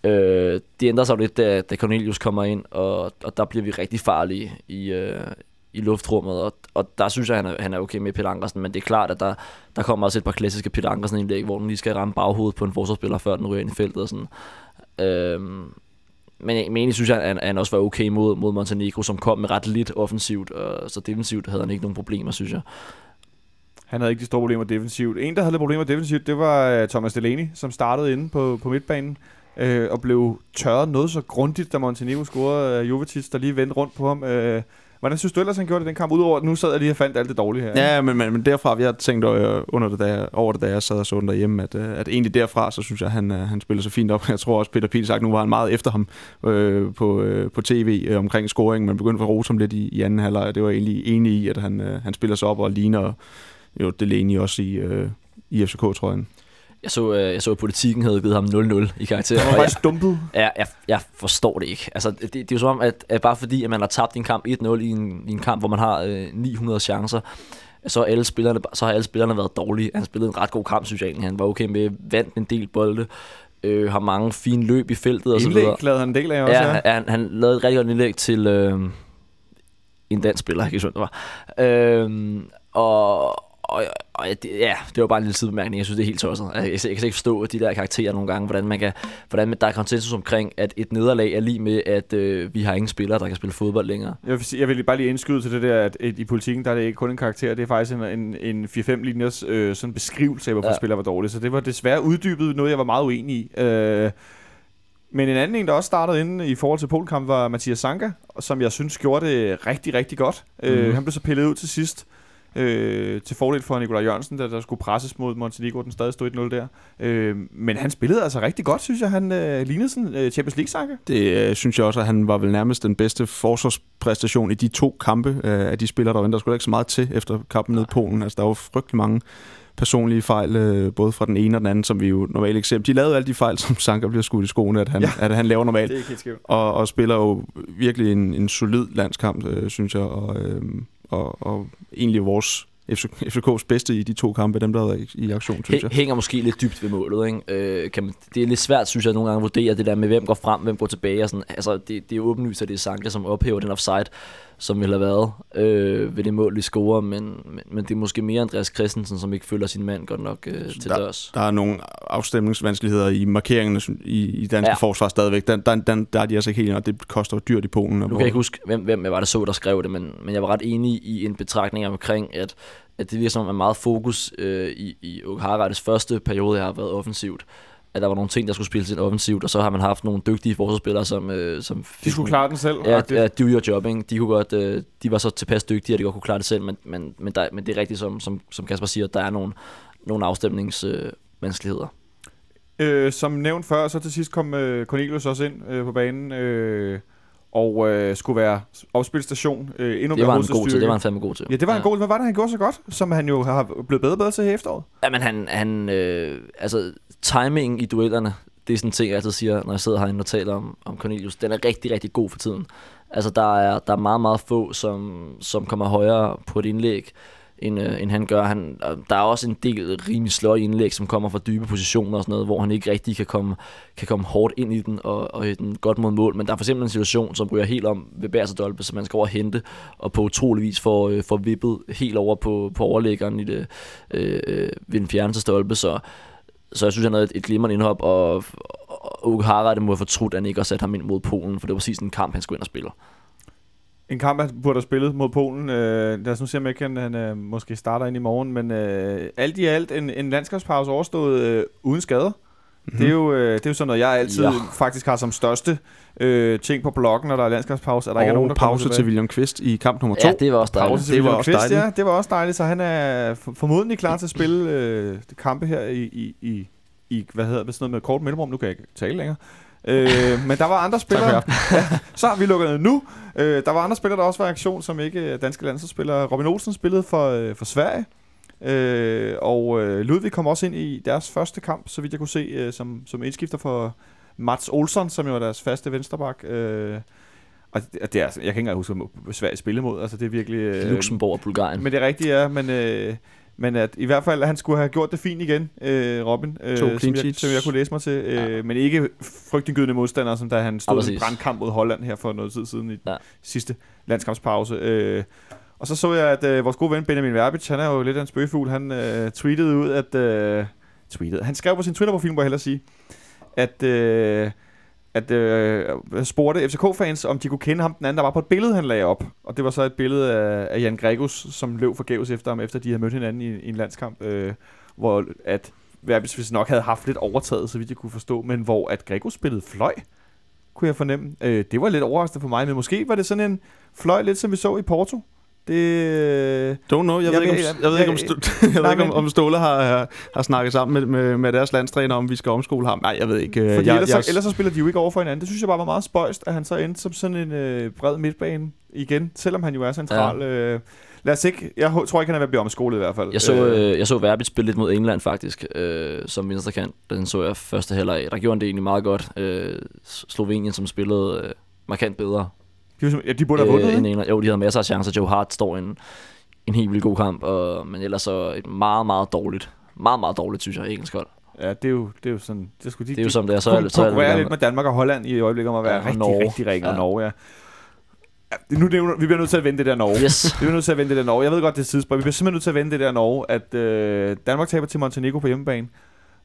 Speaker 3: Øh, det ændrer sig jo lidt, da, da Cornelius kommer ind, og, og der bliver vi rigtig farlige i, øh, i luftrummet, og, og der synes jeg, han er, han er okay med Peter Ankersen, men det er klart, at der, der kommer også et par klassiske Peter Ankersen indlæg, hvor den lige skal ramme baghovedet på en forsvarsspiller, før den ryger ind i feltet og sådan. Øhm, men, men egentlig synes jeg, at han, at han også var okay mod, mod Montenegro, som kom med ret lidt offensivt, og så defensivt havde han ikke nogen problemer, synes jeg.
Speaker 2: Han havde ikke de store problemer defensivt. En, der havde lidt problemer defensivt, det var øh, Thomas Delaney, som startede inde på, på midtbanen øh, og blev tørret noget så grundigt, da Montenegro scorede øh, Jovetic, der lige vendte rundt på ham. Øh, hvordan synes du ellers, han gjorde det den kamp? Udover at nu sad jeg lige og fandt alt det dårlige her.
Speaker 4: Ja, men, men, men derfra, jeg tænkte øh, under det, da jeg, over det, da jeg sad og så den derhjemme, at, øh, at egentlig derfra, så synes jeg, han, øh, han spiller så fint op. Jeg tror også, Peter Piel sagt, nu var han meget efter ham øh, på, øh, på tv øh, omkring scoringen, men begyndte at rose ham lidt i, i anden halvleg, og det var jeg egentlig enig i, at han, øh, han spiller sig op og ligner jo Delaney også i, øh, i FCK-trøjen.
Speaker 3: Jeg så, øh, jeg så at politikken havde givet ham 0-0 i karakter.
Speaker 2: Han var faktisk dumpet.
Speaker 3: jeg, jeg, jeg forstår det ikke. Altså, det, det er jo som om, at, at bare fordi at man har tabt en kamp 1-0 i en, i en kamp, hvor man har øh, 900 chancer, så, er alle spillerne, så har alle spillerne været dårlige. Han spillede en ret god kamp, synes jeg egentlig. Han var okay med, vandt en del bolde, øh, har mange fine løb i feltet og så videre.
Speaker 2: Indlæg lavede han en del af også.
Speaker 3: Ja, ja. Han, han lavede et rigtig godt indlæg til øh, en dansk spiller, jeg kan ikke det var. Øh, og, og, og det, ja, det var bare en lille sidebemærkning. Jeg synes, det er helt tosset. Jeg, jeg, jeg kan ikke forstå de der karakterer nogle gange, hvordan, man kan, hvordan der er konsensus omkring, at et nederlag er lige med, at øh, vi har ingen spillere, der kan spille fodbold længere.
Speaker 2: Jeg vil, jeg vil bare lige indskyde til det der, at et, i politikken, der er det ikke kun en karakter, det er faktisk en, en, en 4-5 linjers øh, sådan beskrivelse af, hvorfor
Speaker 3: Ja.
Speaker 2: spiller var dårligt. Så det var desværre uddybet noget, jeg var meget uenig i. Øh, men en anden en, der også startede inde i forhold til Polkamp, var Mathias Sanka, som jeg synes gjorde det rigtig, rigtig godt. Mm.
Speaker 3: Mhm.
Speaker 2: Øh, han blev så pillet ud til sidst. Øh, til fordel for Nikolaj Jørgensen, der, der skulle presses mod Montenegro, den stadig stod 1-0 der. Øh, men han spillede altså rigtig godt, synes jeg. Han øh, lignede sådan øh, Champions League-sanke.
Speaker 4: Det øh, synes jeg også, at han var vel nærmest den bedste forsvarspræstation i de to kampe øh, af de spillere, der var. Der skulle ikke så meget til efter kampen nede i Polen. Altså, der var frygtelig mange personlige fejl, øh, både fra den ene og den anden, som vi jo normalt ikke ser. De lavede alle de fejl, som Sanka bliver skudt i skoene, at han, ja. At han laver normalt.
Speaker 2: Det er ikke helt.
Speaker 4: Og, og spiller jo virkelig en, en solid landskamp, øh, synes jeg. Og, øh, og, og egentlig vores FC, FCK's bedste i de to kampe, dem der har været i, aktion, synes jeg.
Speaker 3: Hæ- hænger måske lidt dybt ved målet. Ikke? Øh, kan man, det er lidt svært, synes jeg, nogle gange at vurdere det der med, hvem går frem, hvem går tilbage. Og sådan. Altså, det, det er åbenlyst, at det er Sanka, som ophæver den offside. Som ville have været øh, ved det mål, vi scorer, men, men, men det er måske mere Andreas Christensen, som ikke følger sin mand godt nok øh, til
Speaker 4: der,
Speaker 3: dørs.
Speaker 4: Der er nogle afstemningsvanskeligheder i markeringerne i, i danske ja. Forsvar stadigvæk. Den, den, den, der er de altså ikke helt, og det koster dyrt i Polen.
Speaker 3: Nu kan jeg ikke huske, hvem, hvem jeg var, der så, der skrev det, men, men jeg var ret enig i en betragtning omkring, at, at det virker som, at meget fokus øh, i, i Harreides første periode har været offensivt. At der var nogle ting, der skulle spilles ind offensivt, og så har man haft nogle dygtige forsvarsspillere, som, øh, som
Speaker 2: De skulle klare den selv.
Speaker 3: Ja, ja, do your job, ikke? De, kunne godt, øh, de var så tilpas dygtige, at de godt kunne klare det selv, men, men, men, der, men det er rigtigt, som, som, som Kasper siger, der er nogle, nogle afstemningsvanskeligheder. Øh.
Speaker 2: Øh, som nævnt før, så til sidst kom øh, Cornelius også ind øh, på banen, øh, og øh, skulle være opspilstation. Øh, endnu
Speaker 3: det var en god til, det var han fandme god til.
Speaker 2: Ja, det var ja. en god Hvad var det, han gjorde så godt, som han jo har blevet bedre og bedre til i efteråret?
Speaker 3: Ja, men han, han øh, altså timing i duellerne, det er sådan en ting, jeg altid siger, når jeg sidder herinde og taler om, om Cornelius. Den er rigtig, rigtig god for tiden. Altså, der er, der er meget, meget få, som, som kommer højere på et indlæg, end, øh, end han gør. Han, øh, der er også en del rimelig sløje indlæg, som kommer fra dybe positioner og sådan noget, hvor han ikke rigtig kan komme, kan komme hårdt ind i den og, og hætte den godt mod mål. Men der er for eksempel en situation, som ryger helt om ved Bærs og Dolpe, som man skal over og hente, og på utrolig vis får, øh, får vippet helt over på, på overlæggeren i det, øh, øh ved den fjerneste stolpe. Så, så jeg synes, han havde et, et glimrende indhop, og, og Okahara, det må have fortrudt, at han ikke har sat ham ind mod Polen, for det var præcis en kamp, han skulle ind og spille.
Speaker 2: En kamp, han burde have spillet mod Polen. Øh, lad os nu se, om ikke han, han øh, måske starter ind i morgen. Men øh, alt i alt en, en landskabspause overstået øh, uden skader. Mm-hmm. Det, er jo, øh, det er jo sådan noget, jeg altid ja. Faktisk har som største øh, ting på bloggen, når der er landskabspause. Er der
Speaker 4: og
Speaker 2: ikke er nogen, der
Speaker 4: pause til William Kvist i kamp nummer to.
Speaker 3: Ja, det var også dejligt.
Speaker 2: Pause til
Speaker 4: Det var
Speaker 2: William
Speaker 4: også
Speaker 2: Kvist,
Speaker 4: dejligt.
Speaker 2: Ja, det var også dejligt, så han er for- formodentlig klar til at spille øh, kampe her i, i, i, i, hvad hedder det, sådan noget med kort mellemrum, nu kan jeg ikke tale længere. Øh, men der var andre spillere, ja, så har vi lukket ned nu. Øh, der var andre spillere, der også var i aktion, som ikke er danske landsholdsspillere. Robin Olsen spillede for, øh, for Sverige, øh, og øh, Ludvig kom også ind i deres første kamp, så vidt jeg kunne se, øh, som, som indskifter for Mats Olsson, som jo er deres faste vensterbak. Øh, og det, det er, jeg kan ikke engang huske, hvad Sverige spillede mod. Altså, det er virkelig... Øh,
Speaker 3: Luxembourg og Bulgarien.
Speaker 2: men det rigtige er, men, øh, men at i hvert fald, at han skulle have gjort det fint igen, øh, Robin, øh,
Speaker 4: To
Speaker 2: som, jeg, som jeg kunne læse mig til. Øh,
Speaker 3: Ja.
Speaker 2: ja. Men ikke frygtindgydende modstander, som da han stod
Speaker 3: Ja,
Speaker 2: i en brandkamp mod Holland her for noget tid siden i ja.
Speaker 3: Ja.
Speaker 2: sidste landskampspause. Øh, og så så jeg, at øh, vores gode ven Benjamin Verbitz, han er jo lidt af en spøgefugl, han øh, tweetede ud, at... Øh, tweetede, han skrev på sin Twitter-profil, må jeg hellere sige, at... Øh, at øh, spurgte FCK-fans, om de kunne kende ham den anden, der var på et billede, han lagde op. Og det var så et billede af, af Jan Gregus, som løb forgæves efter ham, efter de havde mødt hinanden i, i en landskamp, øh, hvor at Verbis hvis nok havde haft lidt overtaget, så vidt jeg kunne forstå, men hvor at Gregus spillede fløj, kunne jeg fornemme. Øh, det var lidt overraskende for mig, men måske var det sådan en fløj, lidt som vi så i Porto. Det, øh,
Speaker 4: Don't know. Jeg,
Speaker 2: Jeg
Speaker 4: ved ikke, om, jeg ved ikke, om,
Speaker 2: jeg-
Speaker 4: jeg ved ikke, om, om Ståle har, har, har snakket sammen med, med, med deres landstræner, om vi skal omskole ham. Nej, jeg ved ikke. øh,
Speaker 2: fordi
Speaker 4: jeg,
Speaker 2: ellers,
Speaker 4: jeg,
Speaker 2: så, ellers så spiller de jo ikke over for hinanden. Det synes jeg bare var meget spøjst, at han så endte som sådan en øh, bred midtbane igen, selvom han jo er central. Ja. Øh, lad os ikke, jeg tror ikke, han er ved at blive omskolet i hvert fald.
Speaker 3: Jeg så, øh, jeg så Verbit spille lidt mod England faktisk, øh, som venstrekant. Den så jeg første halvleg. Der gjorde han det egentlig meget godt. Øh, Slovenien, som spillede øh, markant bedre
Speaker 2: de, ja, de burde have vundet,
Speaker 3: øh,
Speaker 2: øh,
Speaker 3: end England. Jo, de havde masser af chancer. Joe Hart står i en, en helt vildt god kamp, og, men ellers så et meget, meget dårligt. Meget, meget dårligt, synes jeg, engelsk hold.
Speaker 2: Ja, det er jo, det er jo sådan... Det, skulle de,
Speaker 3: Det er jo som det er. Så, er- så er
Speaker 2: konkurrerer
Speaker 3: det,
Speaker 2: lidt med Danmark og Holland i øjeblikket om at være
Speaker 3: Ja,
Speaker 2: rigtig,
Speaker 3: Norge.
Speaker 2: rigtig ringe. Ja. Og. Norge, ja. ja det- nu nævner, vi bliver nødt til at vende det der Norge.
Speaker 3: Yes.
Speaker 2: Vi bliver nødt til at vende det der Norge. Jeg ved godt, det er tidsspring. Vi bliver simpelthen nødt til at vende det der Norge, at øh, Danmark taber til Montenegro på hjemmebane.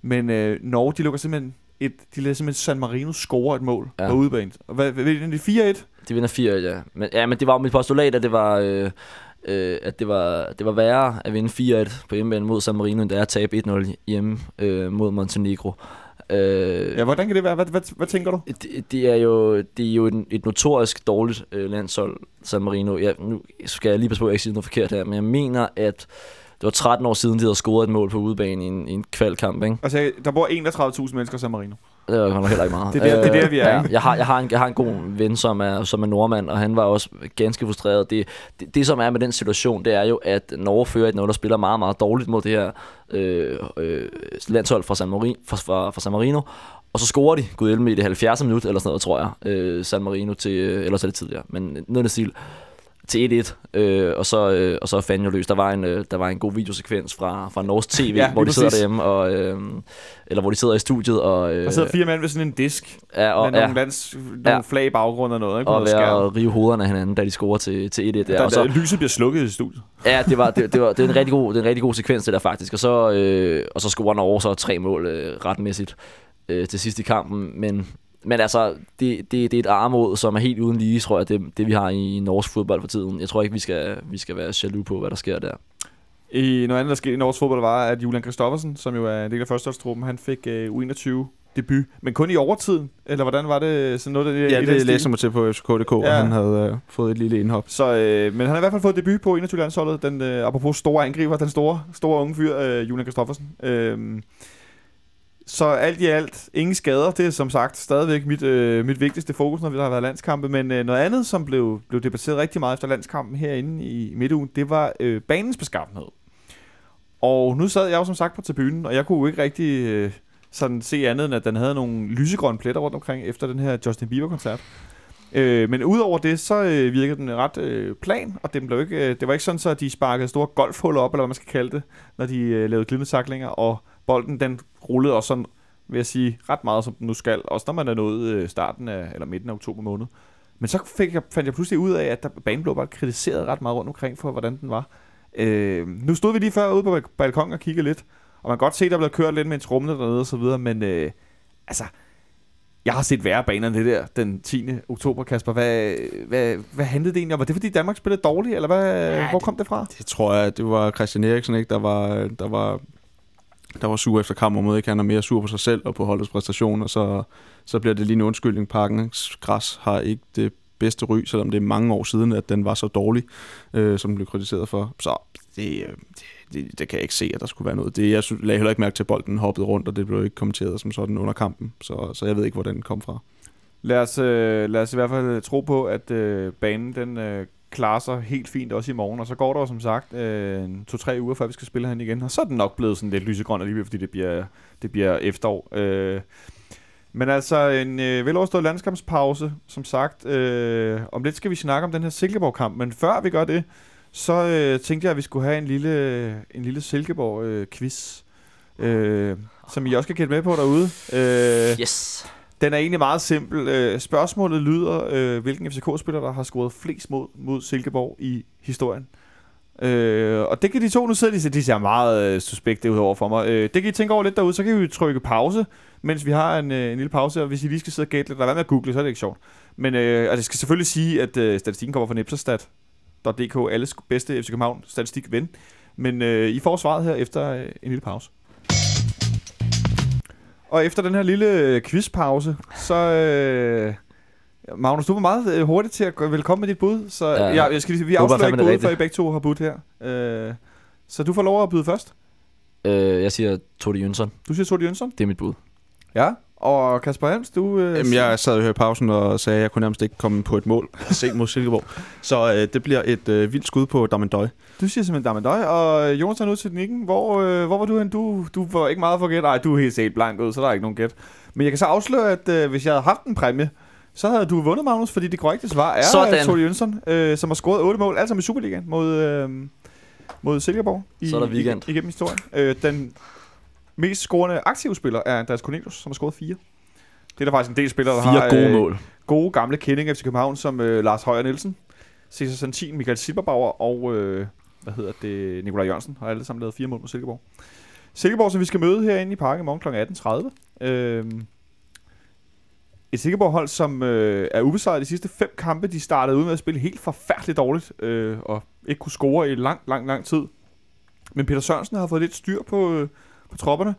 Speaker 2: Men øh, Norge, de lukker simpelthen et, de lader simpelthen San Marino score et mål ja. På udebane. Hvad, hvad, hvad, det 4-1?
Speaker 3: De vinder 4 ja. Men, ja, men det var jo mit postulat, at det var... Øh, øh, at det var, det var værre at vinde 4-1 på hjemmebane mod San Marino, end det er at tabe 1-0 hjemme øh, mod Montenegro. Øh,
Speaker 2: Ja, hvordan kan det være? Hvad, hvad, hvad tænker du?
Speaker 3: det, det er jo, det er jo et, et notorisk dårligt øh, landshold, San Marino. Ja, nu skal jeg lige passe på, at jeg ikke siger noget forkert her, men jeg mener, at det var 13 år siden, de havde scoret et mål på udebane i en, i en kvalkamp, ikke?
Speaker 2: Altså, der bor 31.000 mennesker i San Marino.
Speaker 3: Det var nok heller ikke meget.
Speaker 2: Det er der- det er der, vi er,
Speaker 3: Ja,
Speaker 2: ikke?
Speaker 3: jeg, har, jeg, har en, jeg har en god ven, som er, som er nordmand, og han var også ganske frustreret. Det, det, det, som er med den situation, det er jo, at Norge fører et noget, der spiller meget, meget dårligt mod det her øh, øh, landshold fra San, Marino, fra, fra, fra San Marino. Og så scorer de, gud i det 70. minut, eller sådan noget, tror jeg, øh, San Marino til, øh, eller så det tidligere, men noget af stil. Til 1-1, øh, og, så, øh, og så fandt jo løs. Der var en, øh, der var en god videosekvens fra, fra Norsk TV,
Speaker 2: Ja,
Speaker 3: hvor de sidder
Speaker 2: præcis.
Speaker 3: derhjemme, og, øh, eller hvor de sidder i studiet. Og, øh,
Speaker 2: Der sidder fire mænd ved sådan en disk,
Speaker 3: ja, og,
Speaker 2: med
Speaker 3: ja,
Speaker 2: nogle, lands, nogle
Speaker 3: Ja.
Speaker 2: flag i baggrund og noget, ikke?
Speaker 3: Og
Speaker 2: skærm.
Speaker 3: at rive hovederne af hinanden, da de scorer til, til 1-1.
Speaker 2: Der,
Speaker 3: Der, og
Speaker 2: der,
Speaker 3: så,
Speaker 2: lyset bliver slukket i studiet.
Speaker 3: Ja, det var, det, det var det er en rigtig god, det er en rigtig god sekvens det der faktisk. Og så øh, og så scorer Norge så tre mål øh, retmæssigt øh, til sidst i kampen, men men altså, det, det, det er et armod, som er helt uden lige, tror jeg, det, det vi har i norsk fodbold for tiden. Jeg tror ikke, vi skal, vi skal være jaloux på, hvad der sker der.
Speaker 2: I noget andet, der skete i Norges fodbold, var, at Julian Kristoffersen, som jo er en del af førsteholdstruppen, han fik øh, U21 debut, men kun i overtiden, eller hvordan var det? Sådan noget, der,
Speaker 4: Ja, det læser mig til på FCK.dk, ja.
Speaker 2: Ja.
Speaker 4: og han havde øh, fået et lille indhop.
Speaker 2: Så, øh, men han har i hvert fald fået debut på 21-landsholdet, den, øh, apropos store angriber, den store, store unge fyr, øh, Julian Kristoffersen. Øh, så alt i alt, ingen skader, det er som sagt stadigvæk mit, øh, mit vigtigste fokus, når vi har været landskampe, men øh, noget andet, som blev, blev debatteret rigtig meget efter landskampen herinde i midtugen, det var øh, banens beskaffenhed. Og nu sad jeg jo som sagt på tribunen, og jeg kunne jo ikke rigtig øh, sådan se andet, end at den havde nogle lysegrønne pletter rundt omkring efter den her Justin Bieber-koncert. Øh, men udover det, så øh, virkede den ret øh, plan, og den blev ikke, øh, det var ikke sådan, så de sparkede store golfhuller op, eller hvad man skal kalde det, når de øh, lavede glidende og bolden den rullede også sådan, vil jeg sige, ret meget, som den nu skal, også når man er nået øh, starten af, eller midten af oktober måned. Men så fik jeg, fandt jeg pludselig ud af, at der, banen blev bare kritiseret ret meget rundt omkring for, hvordan den var. Øh, nu stod vi lige før ude på balkongen og kiggede lidt, og man kan godt se, der blev kørt lidt med en trumle dernede og så videre, men øh, altså, jeg har set værre baner end det der den 10. oktober, Kasper. Hvad, hvad, hvad handlede det egentlig om? Var det fordi Danmark spillede dårligt, eller hvad, ja, hvor kom det fra?
Speaker 4: Det tror jeg, det var Christian Eriksen, ikke? Der var, der var, der var sur efter kampen mod, ikke? Han er mere sur på sig selv og på holdets præstationer, så, så bliver det lige en undskyldning. Parkens græs har ikke det bedste ry, selvom det er mange år siden, at den var så dårlig, øh, som den blev kritiseret for. Så det, det, det, det kan jeg ikke se, at der skulle være noget. Det, jeg synes, lagde heller ikke mærke til, at bolden hoppede rundt, og det blev ikke kommenteret som sådan under kampen. Så, så jeg ved ikke, hvor den kom fra.
Speaker 2: Lad os, øh, lad os i hvert fald tro på, at øh, banen den øh, klarer sig helt fint også i morgen. Og så går der jo som sagt øh, en to-tre uger, før vi skal spille han igen. Og så er den nok blevet sådan lidt lysegrøn alligevel, fordi det bliver, det bliver efterår. Øh, men altså en øh, veloverstået landskampspause, som sagt. Øh, om lidt skal vi snakke om den her Silkeborg-kamp. Men før vi gør det, så øh, tænkte jeg, at vi skulle have en lille, en lille Silkeborg-quiz. Øh, øh, som I også kan kende med på derude. Øh,
Speaker 3: Yes
Speaker 2: den er egentlig meget simpel. Øh, spørgsmålet lyder, øh, hvilken FCK-spiller, der har scoret flest mod, mod Silkeborg i historien. Øh, og det kan de to, nu sidder de, de ser meget øh, suspekte ud over for mig. Øh, det kan I tænke over lidt derude, så kan vi trykke pause, mens vi har en, øh, en lille pause, og hvis I lige skal sidde og gætte lidt, eller med at google, så er det ikke sjovt. Men øh, og det skal selvfølgelig sige, at øh, statistikken kommer fra Nepsastat.dk, alles bedste FC København statistik ven. Men øh, I får svaret her efter øh, en lille pause. Og efter den her lille øh, quizpause, så... Øh, Magnus, du var meget øh, hurtig til at gå- velkommen med dit bud, så
Speaker 3: Ja.
Speaker 2: jeg, jeg skal vi afslører ikke
Speaker 3: det
Speaker 2: budet, før I begge to har budt her. Øh, så du får lov at byde først.
Speaker 3: Øh, jeg siger Todi Jønsson.
Speaker 2: Du siger Tordi Jønsson.
Speaker 3: Det er mit bud.
Speaker 2: Ja. Og Kasper Helms, du... Øh,
Speaker 4: Jamen, jeg sad jo her i pausen og sagde, at jeg kunne nærmest ikke komme på et mål sent mod Silkeborg. Så øh, det bliver et øh, vildt skud på Damendøj.
Speaker 2: Du siger simpelthen Damendøj, og øh, Jonas er nu til teknikken. Hvor, øh, hvor var du hen? Du, du var ikke meget for gæt. Nej, du er helt set blank ud, så der er ikke nogen gæt. Men jeg kan så afsløre, at øh, hvis jeg havde haft en præmie, så havde du vundet, Magnus, fordi det korrekte svar er
Speaker 3: Sådan.
Speaker 2: Tordi Jønsson, øh, som har scoret 8 mål, altså med Superligaen mod, øh, mod Silkeborg. I,
Speaker 3: Så er der weekend.
Speaker 2: I, igennem historien. Øh, den mest scorende aktive spiller er Andreas Cornelius, som har scoret 4. Det er der faktisk en del spillere, der
Speaker 3: Fire
Speaker 2: har
Speaker 3: gode
Speaker 2: øh,
Speaker 3: mål.
Speaker 2: gode gamle kendinge FC København, som øh, Lars Højer Nielsen, Cesar Santin, Michael Silberbauer og øh, hvad hedder det, Nikolaj Jørgensen, har alle sammen lavet fire mål mod Silkeborg. Silkeborg, som vi skal møde herinde i parken i morgen kl. 18.30. Øh, et Silkeborg-hold, som øh, er ubesejret de sidste fem kampe. De startede ud med at spille helt forfærdeligt dårligt, øh, og ikke kunne score i lang, lang, lang tid. Men Peter Sørensen har fået lidt styr på, øh, på tropperne.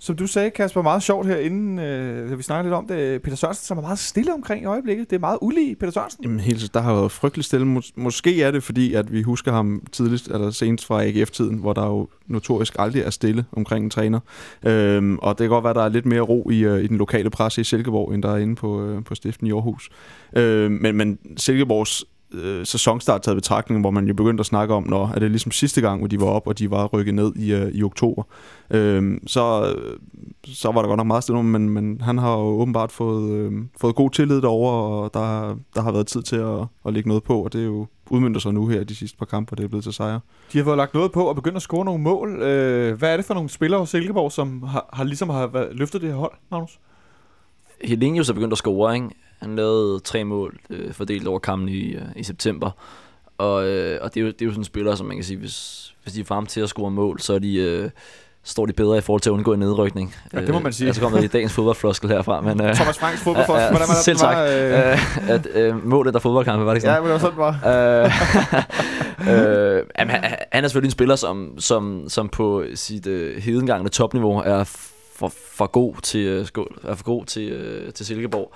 Speaker 2: Som du sagde, Kasper, meget sjovt her, inden øh, vi snakkede lidt om det. Peter Sørensen, som er meget stille omkring i øjeblikket. Det er meget ulige Peter Sørensen.
Speaker 4: Jamen, helt, der har været frygtelig stille. Mås- måske er det, fordi at vi husker ham tidligst, eller senest fra AGF-tiden, hvor der jo notorisk aldrig er stille omkring en træner. Øhm, og det kan godt være, at der er lidt mere ro i, øh, i den lokale presse i Silkeborg, end der er inde på, øh, på stiften i Aarhus. Øhm, men, men Silkeborgs øh, sæsonstart taget betragtning, hvor man jo begyndte at snakke om, når er det ligesom sidste gang, hvor de var op, og de var rykket ned i, øh, i oktober. Øhm, så øh, så var der godt nok meget stille, men, men han har jo åbenbart fået, øh, fået god tillid derover og der, der har været tid til at, at lægge noget på, og det er jo udmyndter sig nu her de sidste par kampe, og det er blevet til sejre.
Speaker 2: De har fået lagt noget på og begyndt at score nogle mål. Øh, hvad er det for nogle spillere hos Silkeborg, som har, har ligesom har været, løftet det her hold, Magnus?
Speaker 3: Helenius er begyndt at score, ikke? Han lavede tre mål øh, fordelt over kampen i, øh, i september. Og, øh, og det, er jo, det er jo sådan en spiller, som man kan sige, hvis, hvis de er frem til at score mål, så er de... Øh, står de bedre i forhold til at undgå en nedrykning.
Speaker 2: Ja, det må man sige.
Speaker 3: Øh, altså kommer i dagens fodboldfloskel herfra. Men, øh,
Speaker 2: Thomas Franks fodboldfloskel, ja, hvordan var det,
Speaker 3: selv
Speaker 2: var,
Speaker 3: øh, at øh, målet der fodboldkampe, var det ikke
Speaker 2: sådan? Ja, men det var sådan,
Speaker 3: var. øh, øh, jamen, han, han er selvfølgelig en spiller, som, som, som på sit øh, hedengangne topniveau er for, for god til, øh, er for god til, øh, til Silkeborg.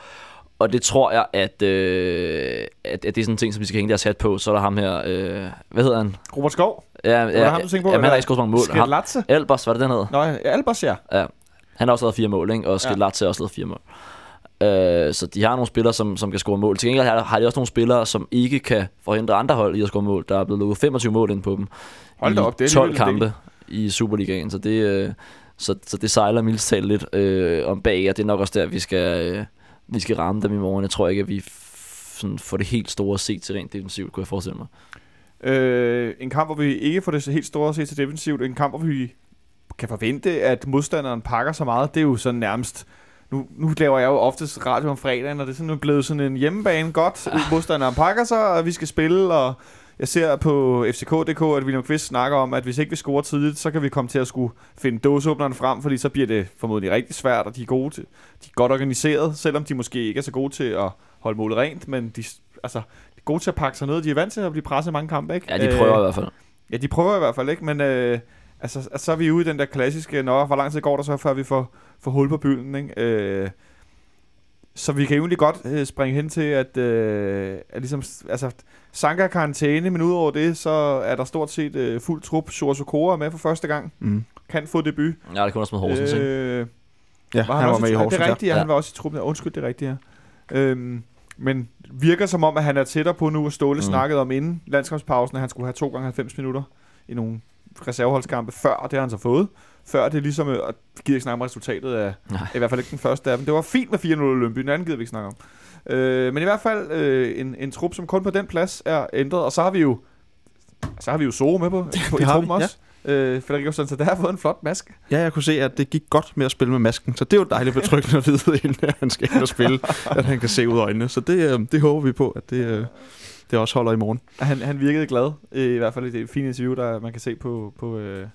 Speaker 3: Og det tror jeg, at, øh, at, at det er sådan en ting, som vi skal hænge deres hat på. Så er der ham her, øh, hvad hedder han?
Speaker 2: Robert Skov?
Speaker 3: Ja, ja,
Speaker 2: ham, du på?
Speaker 3: Jamen, han har ikke skåret så mange mål.
Speaker 2: Skidlatse?
Speaker 3: Albers, var det den hed?
Speaker 2: Nå, ja, Albers, ja.
Speaker 3: Ja, han har også lavet fire mål, ikke? og Skidlatse ja. har også lavet fire mål. Uh, så de har nogle spillere, som, som kan score mål. Til gengæld har, de også nogle spillere, som ikke kan forhindre andre hold i at score mål. Der er blevet lukket 25 mål ind på dem.
Speaker 2: Hold da op, det er
Speaker 3: 12 kampe i Superligaen, så det, uh, så, så det sejler mildt talt lidt uh, om bag, og det er nok også der, vi skal, uh, vi skal ramme dem i morgen. Jeg tror ikke, at vi sådan får det helt store set til rent defensivt, kunne jeg forestille mig.
Speaker 2: Øh, en kamp, hvor vi ikke får det helt store set til defensivt. En kamp, hvor vi kan forvente, at modstanderen pakker så meget. Det er jo sådan nærmest... Nu, nu laver jeg jo oftest radio om fredagen, og det er sådan blevet sådan en hjemmebane godt. Ja. Modstanderen pakker sig, og vi skal spille, og jeg ser på FCK.dk, at William Kvist snakker om, at hvis ikke vi scorer tidligt, så kan vi komme til at skulle finde dåseåbneren frem, fordi så bliver det formodentlig rigtig svært, og de er, gode til, de er godt organiseret, selvom de måske ikke er så gode til at holde målet rent, men de, altså, de er gode til at pakke sig ned. De er vant til at blive presset i mange kampe, ikke?
Speaker 3: Ja, de prøver øh, i hvert fald.
Speaker 2: Ja, de prøver i hvert fald, ikke? Men øh, altså, altså, så er vi ude i den der klassiske, nå, hvor lang tid går der så, før vi får, får hul på bylden, ikke? Øh, så vi kan egentlig godt øh, springe hen til, at, øh, at ligesom, altså, Sanka karantæne, men udover det, så er der stort set øh, fuld trup. Shura Sokora er med for første gang.
Speaker 4: Mm.
Speaker 2: Kan få debut.
Speaker 3: Ja, det kunne også med Horsens, øh,
Speaker 4: Ja,
Speaker 2: var han,
Speaker 4: han var med i Horsens,
Speaker 2: Det er rigtigt, ja. han var også i truppen. Undskyld, det er rigtigt, ja. Øhm, men virker som om, at han er tættere på nu, og Ståle mm. snakkede om inden landskampspausen, at han skulle have 2 gange 90 minutter i nogle reserveholdskampe før, og det har han så fået. Før det ligesom, øh, og gider ikke snakke om resultatet af,
Speaker 3: Nej.
Speaker 2: i hvert fald ikke den første af dem. Det var fint med 4-0 Lønby, den anden gider vi ikke snakke om. Øh, men i hvert fald øh, en, en trup, som kun på den plads er ændret, og så har vi jo så har vi jo Soro med på, på i truppen også. Øh, Federico så der har fået en flot maske.
Speaker 4: Ja, jeg kunne se, at det gik godt med at spille med masken, så det er jo dejligt betryggende at vide, inden han skal ind og spille, at han kan se ud af øjnene. Så det, øh, det håber vi på, at det, øh, det også holder i morgen.
Speaker 2: Han, han virkede glad, øh, i hvert fald i det fine interview, der man kan se på, på, øh,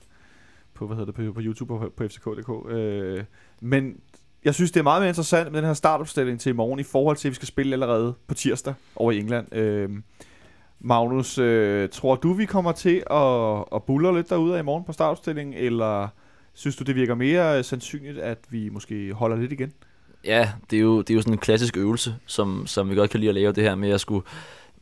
Speaker 2: på, hvad hedder det, på, på YouTube og på, på fck.dk. Øh, men jeg synes, det er meget mere interessant med den her startopstilling til i morgen, i forhold til, at vi skal spille allerede på tirsdag over i England. Øh, Magnus, øh, tror du, vi kommer til at, at buller lidt derude i morgen på startopstillingen, eller synes du, det virker mere sandsynligt, at vi måske holder lidt igen?
Speaker 3: Ja, det er, jo, det er jo sådan en klassisk øvelse, som, som vi godt kan lide at lave det her med at skulle,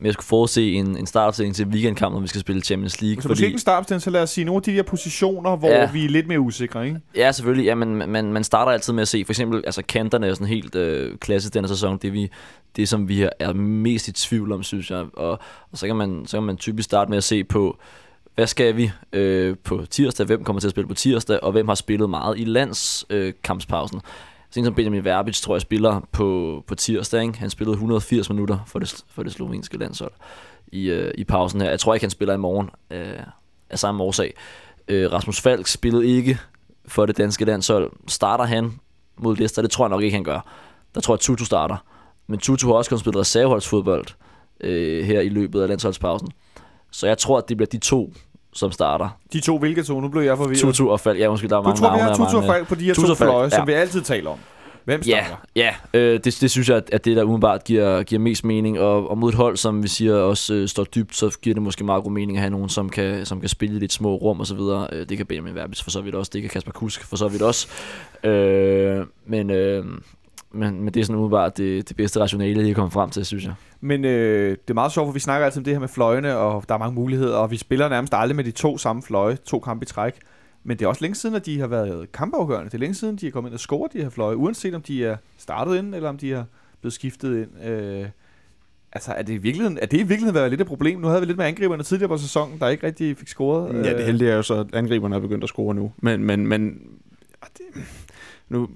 Speaker 3: med at skulle forudse en, en startopstilling til weekendkamp, når vi skal spille Champions League.
Speaker 2: Så måske ikke en startopstilling, så lad os sige nogle af de der positioner, hvor
Speaker 3: Ja.
Speaker 2: vi er lidt mere usikre, ikke?
Speaker 3: Ja, selvfølgelig. Ja, men man, man starter altid med at se, for eksempel, altså kanterne er sådan helt øh, klassisk denne sæson. Det, er vi, det, som vi er mest i tvivl om, synes jeg. Og, og så, kan man, så kan man typisk starte med at se på, hvad skal vi øh, på tirsdag? Hvem kommer til at spille på tirsdag? Og hvem har spillet meget i landskampspausen? Øh, sådan som Benjamin Verbic, tror jeg, spiller på, på tirsdag. Ikke? Han spillede 180 minutter for det, for det slovenske landshold i, øh, i pausen her. Jeg tror ikke, han spiller i morgen øh, af samme årsag. Øh, Rasmus Falk spillede ikke for det danske landshold. Starter han mod Leicester? Det tror jeg nok ikke, han gør. Der tror jeg, Tutu starter. Men Tutu har også kun spillet reserveholdsfodbold øh, her i løbet af landsholdspausen. Så jeg tror, at det bliver de to, som starter.
Speaker 2: De to hvilke to? Nu blev jeg forvirret.
Speaker 3: Tutu og Falk. Ja, måske der er
Speaker 2: Du
Speaker 3: mange
Speaker 2: tror, vi
Speaker 3: navne.
Speaker 2: har Tutu og
Speaker 3: mange-
Speaker 2: Falk på de her
Speaker 3: Tutu
Speaker 2: to fløje, som
Speaker 3: ja.
Speaker 2: vi altid taler om. Hvem
Speaker 3: Ja,
Speaker 2: starter?
Speaker 3: ja øh, det, det synes jeg, at, det der umiddelbart giver, giver mest mening. Og, og mod et hold, som vi siger også øh, står dybt, så giver det måske meget god mening at have nogen, som kan, som kan spille i lidt små rum og så videre. Øh, det kan Benjamin Verbis for så vidt også, det kan Kasper Kusk for så vidt også. Øh, men, øh, men, men det er sådan umiddelbart det, det bedste rationale, jeg kommer frem til, synes jeg.
Speaker 2: Men øh, det er meget sjovt, for vi snakker altid om det her med fløjene, og der er mange muligheder, og vi spiller nærmest aldrig med de to samme fløje, to kampe i træk. Men det er også længe siden, at de har været kampafgørende. Det er længe siden, de er kommet ind og scoret de her fløje, uanset om de er startet ind, eller om de er blevet skiftet ind. Øh, altså, er det, i virkeligheden, er det i virkeligheden været lidt et problem? Nu havde vi lidt med angriberne tidligere på sæsonen, der ikke rigtig fik scoret.
Speaker 4: Ja, det heldige er jo så, at angriberne er begyndt at score nu. Men, men, men ja, det, nu,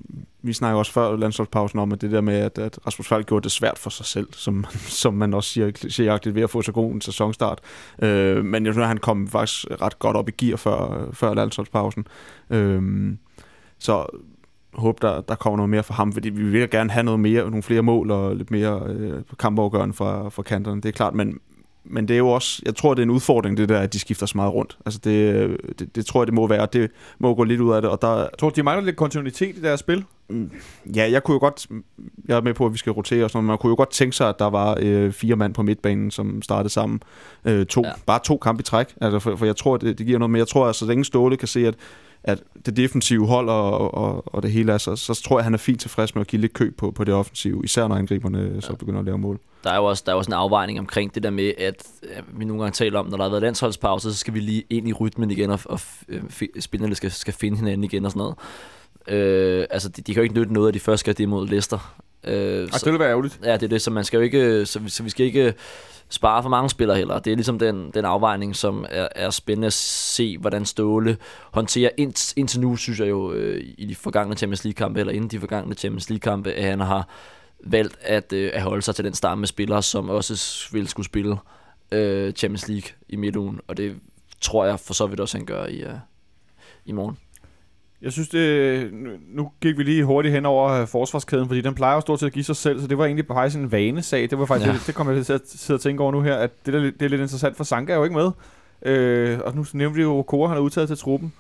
Speaker 4: vi snakker også før landsholdspausen om, at det der med, at, at Rasmus Falk gjorde det svært for sig selv, som, som man også siger, siger ved at få så god en sæsonstart. Øh, men jeg synes, at han kom faktisk ret godt op i gear før, før landsholdspausen. Øh, så håbe, der, der kommer noget mere fra ham, fordi vi vil gerne have noget mere, nogle flere mål og lidt mere øh, kampafgørende fra, fra kanterne, det er klart, men, men det er jo også, jeg tror, det er en udfordring, det der, at de skifter så meget rundt. Altså det, det, det tror jeg, det må være, det må gå lidt ud af det. Og der,
Speaker 2: jeg tror de mangler lidt kontinuitet i deres spil?
Speaker 4: Mm, ja, jeg kunne jo godt, jeg er med på, at vi skal rotere og sådan noget, man kunne jo godt tænke sig, at der var øh, fire mand på midtbanen, som startede sammen. Øh, to, ja. Bare to kampe i træk, altså for, for jeg tror, det, det giver noget, men jeg tror, at så længe Ståle kan se, at at det defensive hold og, og, og det hele er, så, så tror jeg, han er fint tilfreds med at give lidt køb på, på det offensive, især når angriberne ja. så begynder at lave mål.
Speaker 3: Der er jo også, der er også en afvejning omkring det der med, at vi nogle gange taler om, når der har været landsholdspause, så skal vi lige ind i rytmen igen, og, og spillerne skal, skal finde hinanden igen og sådan noget. Øh, altså, de, de kan jo ikke nytte noget af de første skal det mod Leicester.
Speaker 2: Øh, altså, så, det vil være ærgerligt.
Speaker 3: Ja, det er det, så man skal jo ikke, så, så vi skal ikke spare for mange spillere heller. Det er ligesom den, den afvejning, som er, er spændende at se, hvordan Ståle håndterer. Ind, indtil nu synes jeg jo øh, i de forgangne Champions League-kampe, eller inden de forgangne Champions League-kampe, at han har valgt at, øh, at holde sig til den stamme med spillere, som også vil skulle spille øh, Champions League i midtugen. Og det tror jeg for så vidt også, han gør i, øh, i morgen.
Speaker 2: Jeg synes, det, nu gik vi lige hurtigt hen over øh, forsvarskæden, fordi den plejer jo stort set at give sig selv, så det var egentlig faktisk en vanesag. Det var faktisk ja. det, det kom jeg til at sidde og tænke over nu her, at det, der, det er lidt interessant, for Sanka er jo ikke med. Øh, og nu nævnte vi jo, Kora han er udtaget til truppen.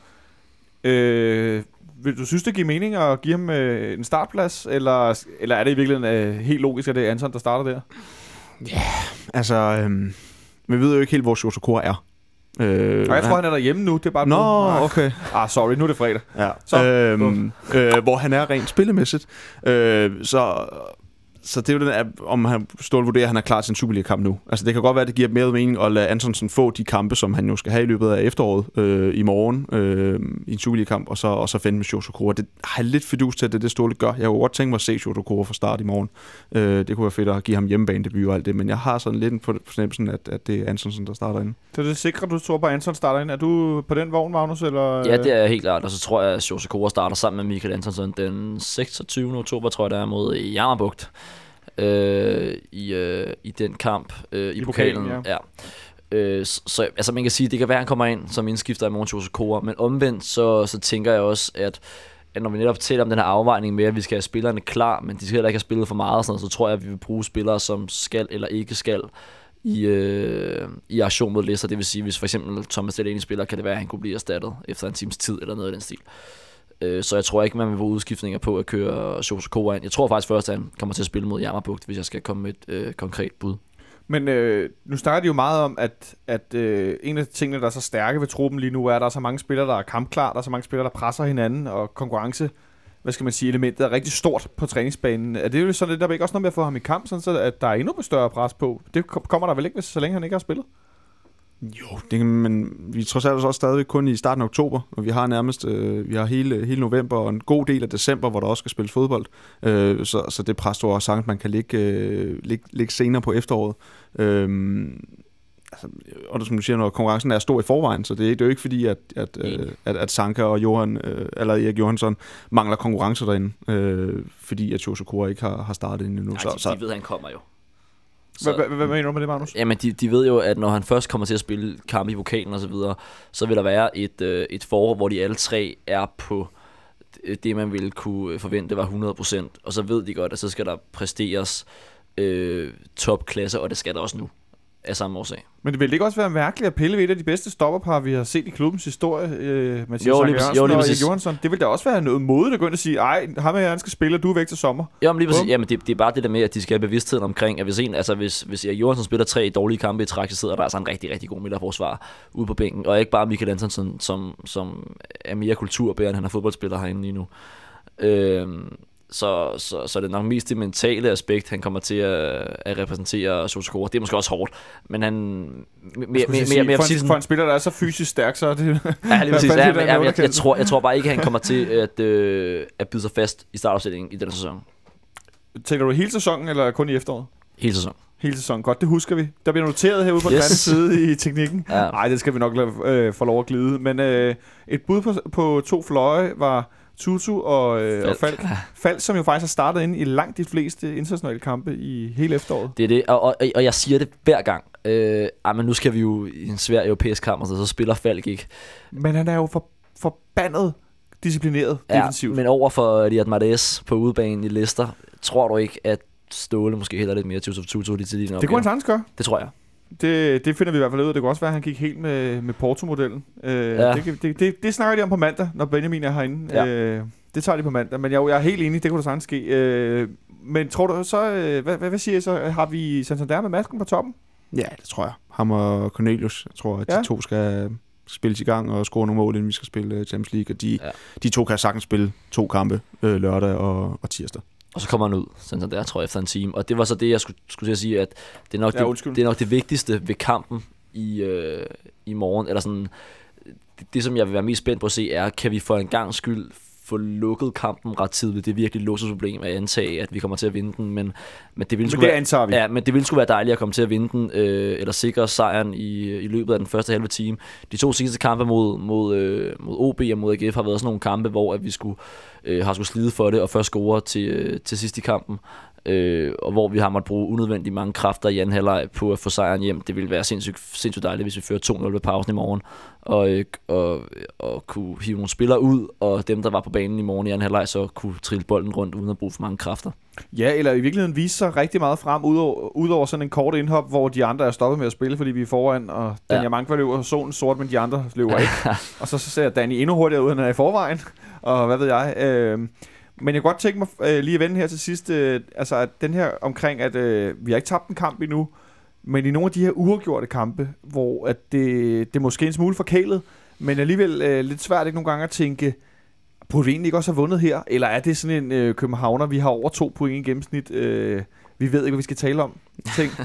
Speaker 2: Øh, vil du synes, det giver mening at give ham øh, en startplads, eller, eller er det i virkeligheden øh, helt logisk, at det er Anton, der starter der?
Speaker 4: Ja, yeah, altså, øh, vi ved jo ikke helt, hvor Jose Kora er.
Speaker 2: Øh, og jeg tror, han er derhjemme nu. Det er bare
Speaker 4: Nå, nu. okay.
Speaker 2: Ah, sorry, nu er det fredag.
Speaker 4: Ja. Så, øhm, øh, hvor han er rent spillemæssigt. Øh, så så det er jo den, at, om han Ståle vurderer, at han er klar til en Superliga-kamp nu. Altså det kan godt være, at det giver mere mening at lade Antonsen få de kampe, som han jo skal have i løbet af efteråret øh, i morgen øh, i en Superliga-kamp, og så, og så finde med Shotokura. Det har jeg lidt fidus til, at det er det Ståle gør. Jeg kunne godt tænke mig at se Shotokura fra start i morgen. Øh, det kunne være fedt at give ham hjemmebane debut og alt det, men jeg har sådan lidt på fornemmelsen, at, at det er Antonsen, der starter ind.
Speaker 2: Så det er sikkert, du tror på, at Anton starter ind. Er du på den vogn, Magnus? Eller?
Speaker 3: Ja, det er helt klart, og så tror jeg, at Shotokura starter sammen med Michael Antonsen den 26. oktober, tror jeg, der er mod Jammerbugt øh, i, øh, i den kamp øh, i, I pokalen. pokalen ja. ja. Øh, så, så altså man kan sige, det kan være, at han kommer ind som indskifter i morgen til Kora, men omvendt så, så tænker jeg også, at at når vi netop taler om den her afvejning med, at vi skal have spillerne klar, men de skal heller ikke have spillet for meget, sådan, så tror jeg, at vi vil bruge spillere, som skal eller ikke skal i, øh, i aktion mod Leicester. Det vil sige, hvis for eksempel Thomas Delaney spiller, kan det være, at han kunne blive erstattet efter en times tid eller noget af den stil. Øh, Øh, så jeg tror ikke, man vil få udskiftninger på at køre Shosakova ind. Jeg tror faktisk først, at han kommer til at spille mod Jammerbugt, hvis jeg skal komme med et øh, konkret bud.
Speaker 2: Men øh, nu snakker de jo meget om, at, at øh, en af de tingene, der er så stærke ved truppen lige nu, er, at der er så mange spillere, der er kampklar, der er så mange spillere, der presser hinanden, og konkurrence, hvad skal man sige, elementet er rigtig stort på træningsbanen. Er det jo sådan, lidt, der er ikke også noget med at få ham i kamp, sådan så at der er endnu større pres på? Det kommer der vel ikke, hvis, så længe han ikke har spillet?
Speaker 4: Jo, det, men vi er trods alt også stadig kun i starten af oktober, og vi har nærmest øh, vi har hele, hele november og en god del af december, hvor der også skal spilles fodbold. Øh, så, så det pres, du sagt, man kan ligge, øh, ligge, ligge senere på efteråret. Øh, altså, og som du siger, når konkurrencen er stor i forvejen, så det, er, det er jo ikke fordi, at, at, øh, at, at Sanka og Johan, øh, eller Erik Johansson mangler konkurrence derinde, øh, fordi at Jose ikke har, har startet endnu.
Speaker 3: Nej, så, de, så, de ved, at han kommer jo.
Speaker 2: Hvad mener du med det, Magnus?
Speaker 3: Jamen, de, de ved jo, at når han først kommer til at spille kamp i vokalen og så videre, så vil der være et, øh, et forår, hvor de alle tre er på det, man ville kunne forvente var 100%, og så ved de godt, at så skal der præsteres øh, topklasse, og det skal der også nu af samme årsag.
Speaker 2: Men det vil ikke også være mærkeligt at pille ved et af de bedste stopperpar, vi har set i klubbens historie, øh, Mathias
Speaker 3: jo, lige,
Speaker 2: Jørgensen
Speaker 3: jo, lige
Speaker 2: og Erik Johansson. Det vil da også være noget måde, der går ind og sige, ej, ham jeg skal spille, og du er væk til sommer.
Speaker 3: Jo, men lige præcis. Jamen, det, det, er bare det der med, at de skal have bevidstheden omkring, at hvis, en, altså, hvis, hvis Erik Johansson spiller tre dårlige kampe i træk, så sidder der altså en rigtig, rigtig god midterforsvar ude på bænken. Og ikke bare Michael Antonsen, som, som er mere kulturbærende, han er fodboldspiller herinde lige nu. Øh, så, så, så det er nok mest det mentale aspekt, han kommer til at, at repræsentere Soskora. Det er måske også hårdt, men han...
Speaker 2: Mere, mere, mere, mere, for, en, for en spiller, der er så fysisk stærk, så er det...
Speaker 3: Ja, lige præcis. Ja, jeg, jeg, jeg, jeg, tror, jeg tror bare ikke, at han kommer til at, øh, at byde sig fast i startopstillingen i denne sæson.
Speaker 2: Tænker du hele sæsonen, eller kun i efteråret?
Speaker 3: Hele sæsonen.
Speaker 2: Hele sæsonen. Godt, det husker vi. Der bliver noteret herude på yes. den anden side i teknikken. Nej, ja. det skal vi nok lade, øh, få lov at glide. Men øh, et bud på, på to fløje var Tutu og, øh, og
Speaker 3: Falk.
Speaker 2: Falk. Falk, som jo faktisk har startet ind i langt de fleste internationale kampe i hele efteråret.
Speaker 3: Det er det, og, og, og jeg siger det hver gang. Øh, ej, men nu skal vi jo i en svær europæisk kamp, og så, så spiller Falk ikke.
Speaker 2: Men han er jo for, forbandet disciplineret
Speaker 3: Ja,
Speaker 2: defensivt.
Speaker 3: men over for Riyad Mahrez på udebanen i Leicester, tror du ikke, at Ståle måske heller lidt mere Tutu Tutu til din
Speaker 2: det kunne han sagtens gøre.
Speaker 3: Det tror jeg.
Speaker 2: Det, det finder vi i hvert fald ud af. Det kunne også være, at han gik helt med, med Porto-modellen. Øh,
Speaker 3: Ja.
Speaker 2: det, det, det, det snakker de om på mandag, når Benjamin er herinde.
Speaker 3: Ja.
Speaker 2: Øh, det tager de på mandag. Men jeg, jeg er helt enig, det kunne da sagtens ske. Øh, men tror du så, øh, hvad, hvad, hvad siger I så? Har vi Santander med masken på toppen?
Speaker 4: Ja, det tror jeg. Ham og Cornelius, jeg tror, at de
Speaker 2: Ja.
Speaker 4: to skal spilles i gang og score nogle mål, inden vi skal spille øh, Champions League. Og de,
Speaker 3: ja.
Speaker 4: de to kan sagtens spille to kampe øh, lørdag og, og tirsdag.
Speaker 3: Og så kommer han ud, sådan der, tror jeg, efter en time. Og det var så det, jeg skulle, skulle til at sige, at det er nok,
Speaker 2: Ja,
Speaker 3: det, det, er nok det vigtigste ved kampen i, øh, i morgen. Eller sådan, det, det, som jeg vil være mest spændt på at se, er, kan vi for en gang skyld få lukket kampen ret tidligt. Det er virkelig et luksusproblem at antage, at vi kommer til at vinde den, men, men det vil
Speaker 2: Men
Speaker 3: sgu
Speaker 2: det
Speaker 3: være,
Speaker 2: antager vi.
Speaker 3: Ja, men det ville sgu være dejligt at komme til at vinde den, øh, eller sikre sejren i, i løbet af den første halve time. De to sidste kampe mod, mod, øh, mod OB og mod AGF har været sådan nogle kampe, hvor at vi skulle, øh, har skulle slide for det, og først score til, øh, til sidst i kampen. Øh, og hvor vi har måttet bruge unødvendigt mange kræfter i anden halvleg på at få sejren hjem. Det ville være sindssygt, sindssygt dejligt, hvis vi fører 2-0 ved pausen i morgen, og, øh, og, og kunne hive nogle spillere ud, og dem, der var på banen i morgen i anden halvleg, så kunne trille bolden rundt, uden at bruge for mange kræfter.
Speaker 2: Ja, eller i virkeligheden vise sig rigtig meget frem, udover, udover sådan en kort indhop, hvor de andre er stoppet med at spille, fordi vi er foran, og Dan
Speaker 3: Ja.
Speaker 2: Jamanka løber solen sort, men de andre løber ikke. og så, så ser Danny endnu hurtigere ud, end han er i forvejen, og hvad ved jeg. Øh, men jeg kunne godt tænke mig øh, lige at vende her til sidst, øh, altså at den her omkring, at øh, vi har ikke tabt en kamp endnu, men i nogle af de her uafgjorte kampe, hvor at det, det er måske en smule forkælet, men alligevel øh, lidt svært ikke nogle gange at tænke, burde vi egentlig ikke også have vundet her? Eller er det sådan en øh, københavner, vi har over to point i gennemsnit, øh, vi ved ikke, hvad vi skal tale om? Ting.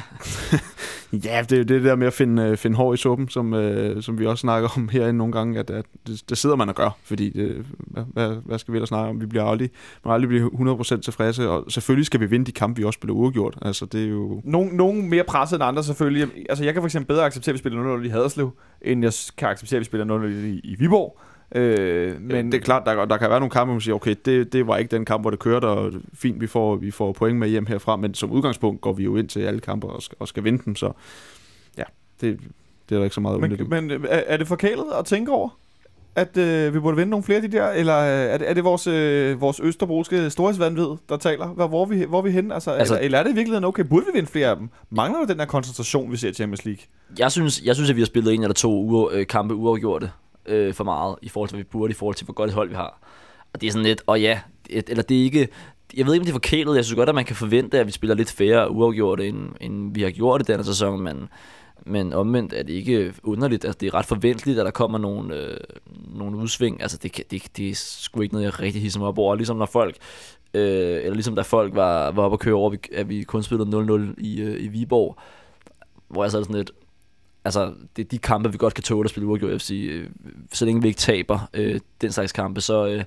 Speaker 4: Ja, det er jo det der med at finde, øh, finde hår i suppen, som, øh, som vi også snakker om herinde nogle gange, at, at det, det sidder man og gør, fordi det, hvad, hvad, skal vi ellers snakke om? Vi bliver aldrig, man aldrig blive 100% tilfredse, og selvfølgelig skal vi vinde de kampe, vi også spiller uafgjort. Altså, det er jo...
Speaker 2: Nogle, nogle mere presset end andre selvfølgelig. Altså, jeg kan for eksempel bedre acceptere, at vi spiller 0-0 i Haderslev, end jeg kan acceptere, at vi spiller 0-0 i, i Viborg. Øh,
Speaker 4: Men
Speaker 2: men
Speaker 4: det er klart, der, der kan være nogle kampe, hvor man siger, okay, det, det var ikke den kamp, hvor det kørte, og fint, vi får, vi får point med hjem herfra, men som udgangspunkt går vi jo ind til alle kampe og skal, og skal vinde dem, så ja, det, det er der ikke så meget
Speaker 2: men, men er, er det forkælet at tænke over? At øh, vi burde vinde nogle flere af de der, eller øh, er det, er det vores, øh, vores østerbroske storhedsvandvid, der taler? Hvor, hvor, vi, hvor er vi henne? Altså,
Speaker 3: Altså-
Speaker 2: altså, eller, eller er det i virkeligheden okay? Burde vi vinde flere af dem? Mangler der den der koncentration, vi ser i Champions League?
Speaker 3: Jeg synes, jeg synes, at vi har spillet en eller to uger, øh, kampe uafgjorte øh, for meget, i forhold til, hvad vi burde, i forhold til, hvor godt et hold vi har. Og det er sådan lidt, og ja, et, eller det er ikke, jeg ved ikke, om det er forkælet. Jeg synes godt, at man kan forvente, at vi spiller lidt færre uafgjorte, end, end vi har gjort i denne sæson, men, men omvendt er det ikke underligt. Altså, det er ret forventeligt, at der kommer nogle, øh, nogle udsving. Altså, det, det, det er sgu ikke noget, jeg rigtig hisser mig op over. Ligesom når folk, øh, eller ligesom da folk var, var oppe at køre over, at vi- kun spillede 0-0 i, øh, i Viborg, hvor jeg så sådan lidt, altså, det er de kampe, vi godt kan tåle at spille uafgjort FC. Øh, Så længe vi ikke taber øh, den slags kampe, så, øh,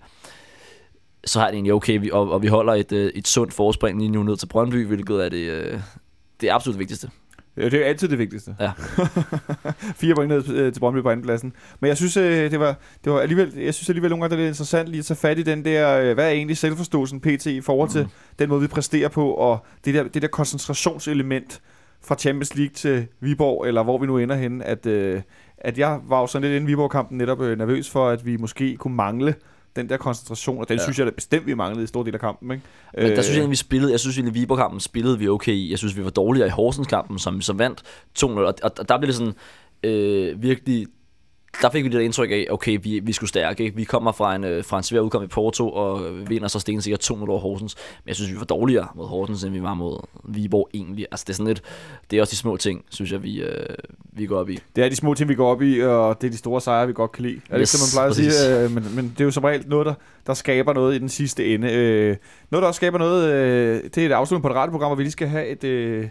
Speaker 3: så er det egentlig okay, vi, og, og vi holder et, øh, et sundt forspring lige nu ned til Brøndby, hvilket er det, øh, det er absolut vigtigste.
Speaker 2: Ja, det er jo altid det vigtigste.
Speaker 3: Ja.
Speaker 2: Fire point ned øh, til Brøndby på andenpladsen. Men jeg synes, øh, det var, det var alligevel, jeg synes alligevel nogle gange, det er lidt interessant lige at tage fat i den der, øh, hvad er egentlig selvforståelsen PT i forhold til
Speaker 3: Mm.
Speaker 2: den måde, vi præsterer på, og det der, det der koncentrationselement fra Champions League til Viborg, eller hvor vi nu ender henne, at, øh, at jeg var jo sådan lidt inden Viborg-kampen netop øh, nervøs for, at vi måske kunne mangle den der koncentration, og den
Speaker 3: Ja.
Speaker 2: synes jeg da bestemt, vi manglede i stor del af kampen. Ikke?
Speaker 3: Men der synes jeg egentlig, vi spillede, jeg synes egentlig, Viborg-kampen spillede vi okay i. Jeg synes, vi var dårligere i Horsens-kampen, som, som vandt 2-0. Og, og, og der blev det sådan øh, virkelig... Der fik vi det indtryk af, okay, vi, vi skulle stærke. Ikke? Vi kommer fra en, øh, fra en svær udkom i Porto, og vinder så stensikkert 2-0 over Horsens. Men jeg synes, vi var dårligere mod Horsens, end vi var mod Viborg egentlig. Altså, det er sådan lidt... Det er også de små ting, synes jeg, vi, øh, vi går op i.
Speaker 2: Det er de små ting, vi går op i, og det er de store sejre, vi godt kan lide. Er det
Speaker 3: Yes,
Speaker 2: ikke man plejer
Speaker 3: præcis.
Speaker 2: at sige? Øh, men, men det er jo som regel noget, der, der skaber noget i den sidste ende. Øh, noget, der også skaber noget, øh, det er et afslutning på et radioprogram, hvor vi lige skal have et, øh,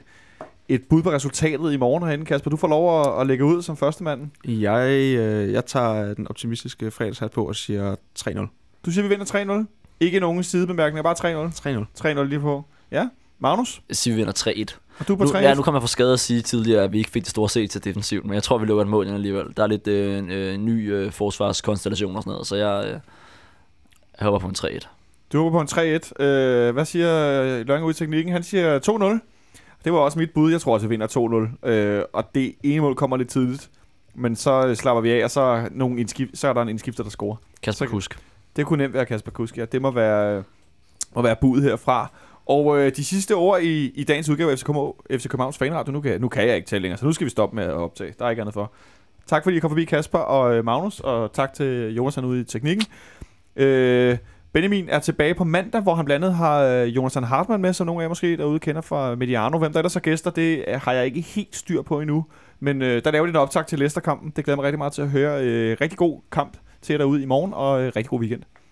Speaker 2: et bud på resultatet i morgen herinde. Kasper, du får lov at, at lægge ud som første mand.
Speaker 4: Jeg, øh, jeg tager den optimistiske fredagshat på og siger 3-0.
Speaker 2: Du siger, vi vinder 3-0. Ikke nogen sidebemærkninger, bare 3-0.
Speaker 4: 3-0.
Speaker 2: 3-0 lige på. Ja, Magnus,
Speaker 3: Jeg siger, vi vinder 3-1.
Speaker 2: og du er på
Speaker 3: Nu,
Speaker 2: 3
Speaker 3: ja, nu kom jeg for skade at sige tidligere, at vi ikke fik det store set til defensivt, men jeg tror, vi lukker et mål ind alligevel. Der er lidt øh, en øh, ny øh, forsvarskonstellation og sådan noget, så jeg, øh, Jeg håber på en 3-1.
Speaker 2: Du håber på en 3-1. Øh, hvad siger Lønge ud i teknikken? Han siger 2-0. Det var også mit bud. Jeg tror også, vi vinder 2-0. Øh, og det ene mål kommer lidt tidligt. Men så øh, slapper vi af, og så, er nogle indskif- så er der en indskifter, der scorer.
Speaker 3: Kasper
Speaker 2: Så-
Speaker 3: Kusk.
Speaker 2: Det kunne nemt være Kasper Kusk, ja. Det må være, må være budet herfra. Og øh, de sidste ord i, i dagens udgave af FC, København, FC Københavns Fanradio, nu kan, nu kan jeg ikke tale længere, så nu skal vi stoppe med at optage. Der er ikke andet for. Tak fordi I kom forbi, Kasper og øh, Magnus, og tak til Jonas han ude i teknikken. Øh, Benjamin er tilbage på mandag, hvor han blandt andet har øh, Jonathan Hartmann med, som nogle af jer måske derude kender fra Mediano. Hvem der er der så gæster, det øh, har jeg ikke helt styr på endnu. Men øh, der laver de en optag til Leicester-kampen. Det glæder mig rigtig meget til at høre. Øh, rigtig god kamp til jer derude i morgen, og øh, rigtig god weekend.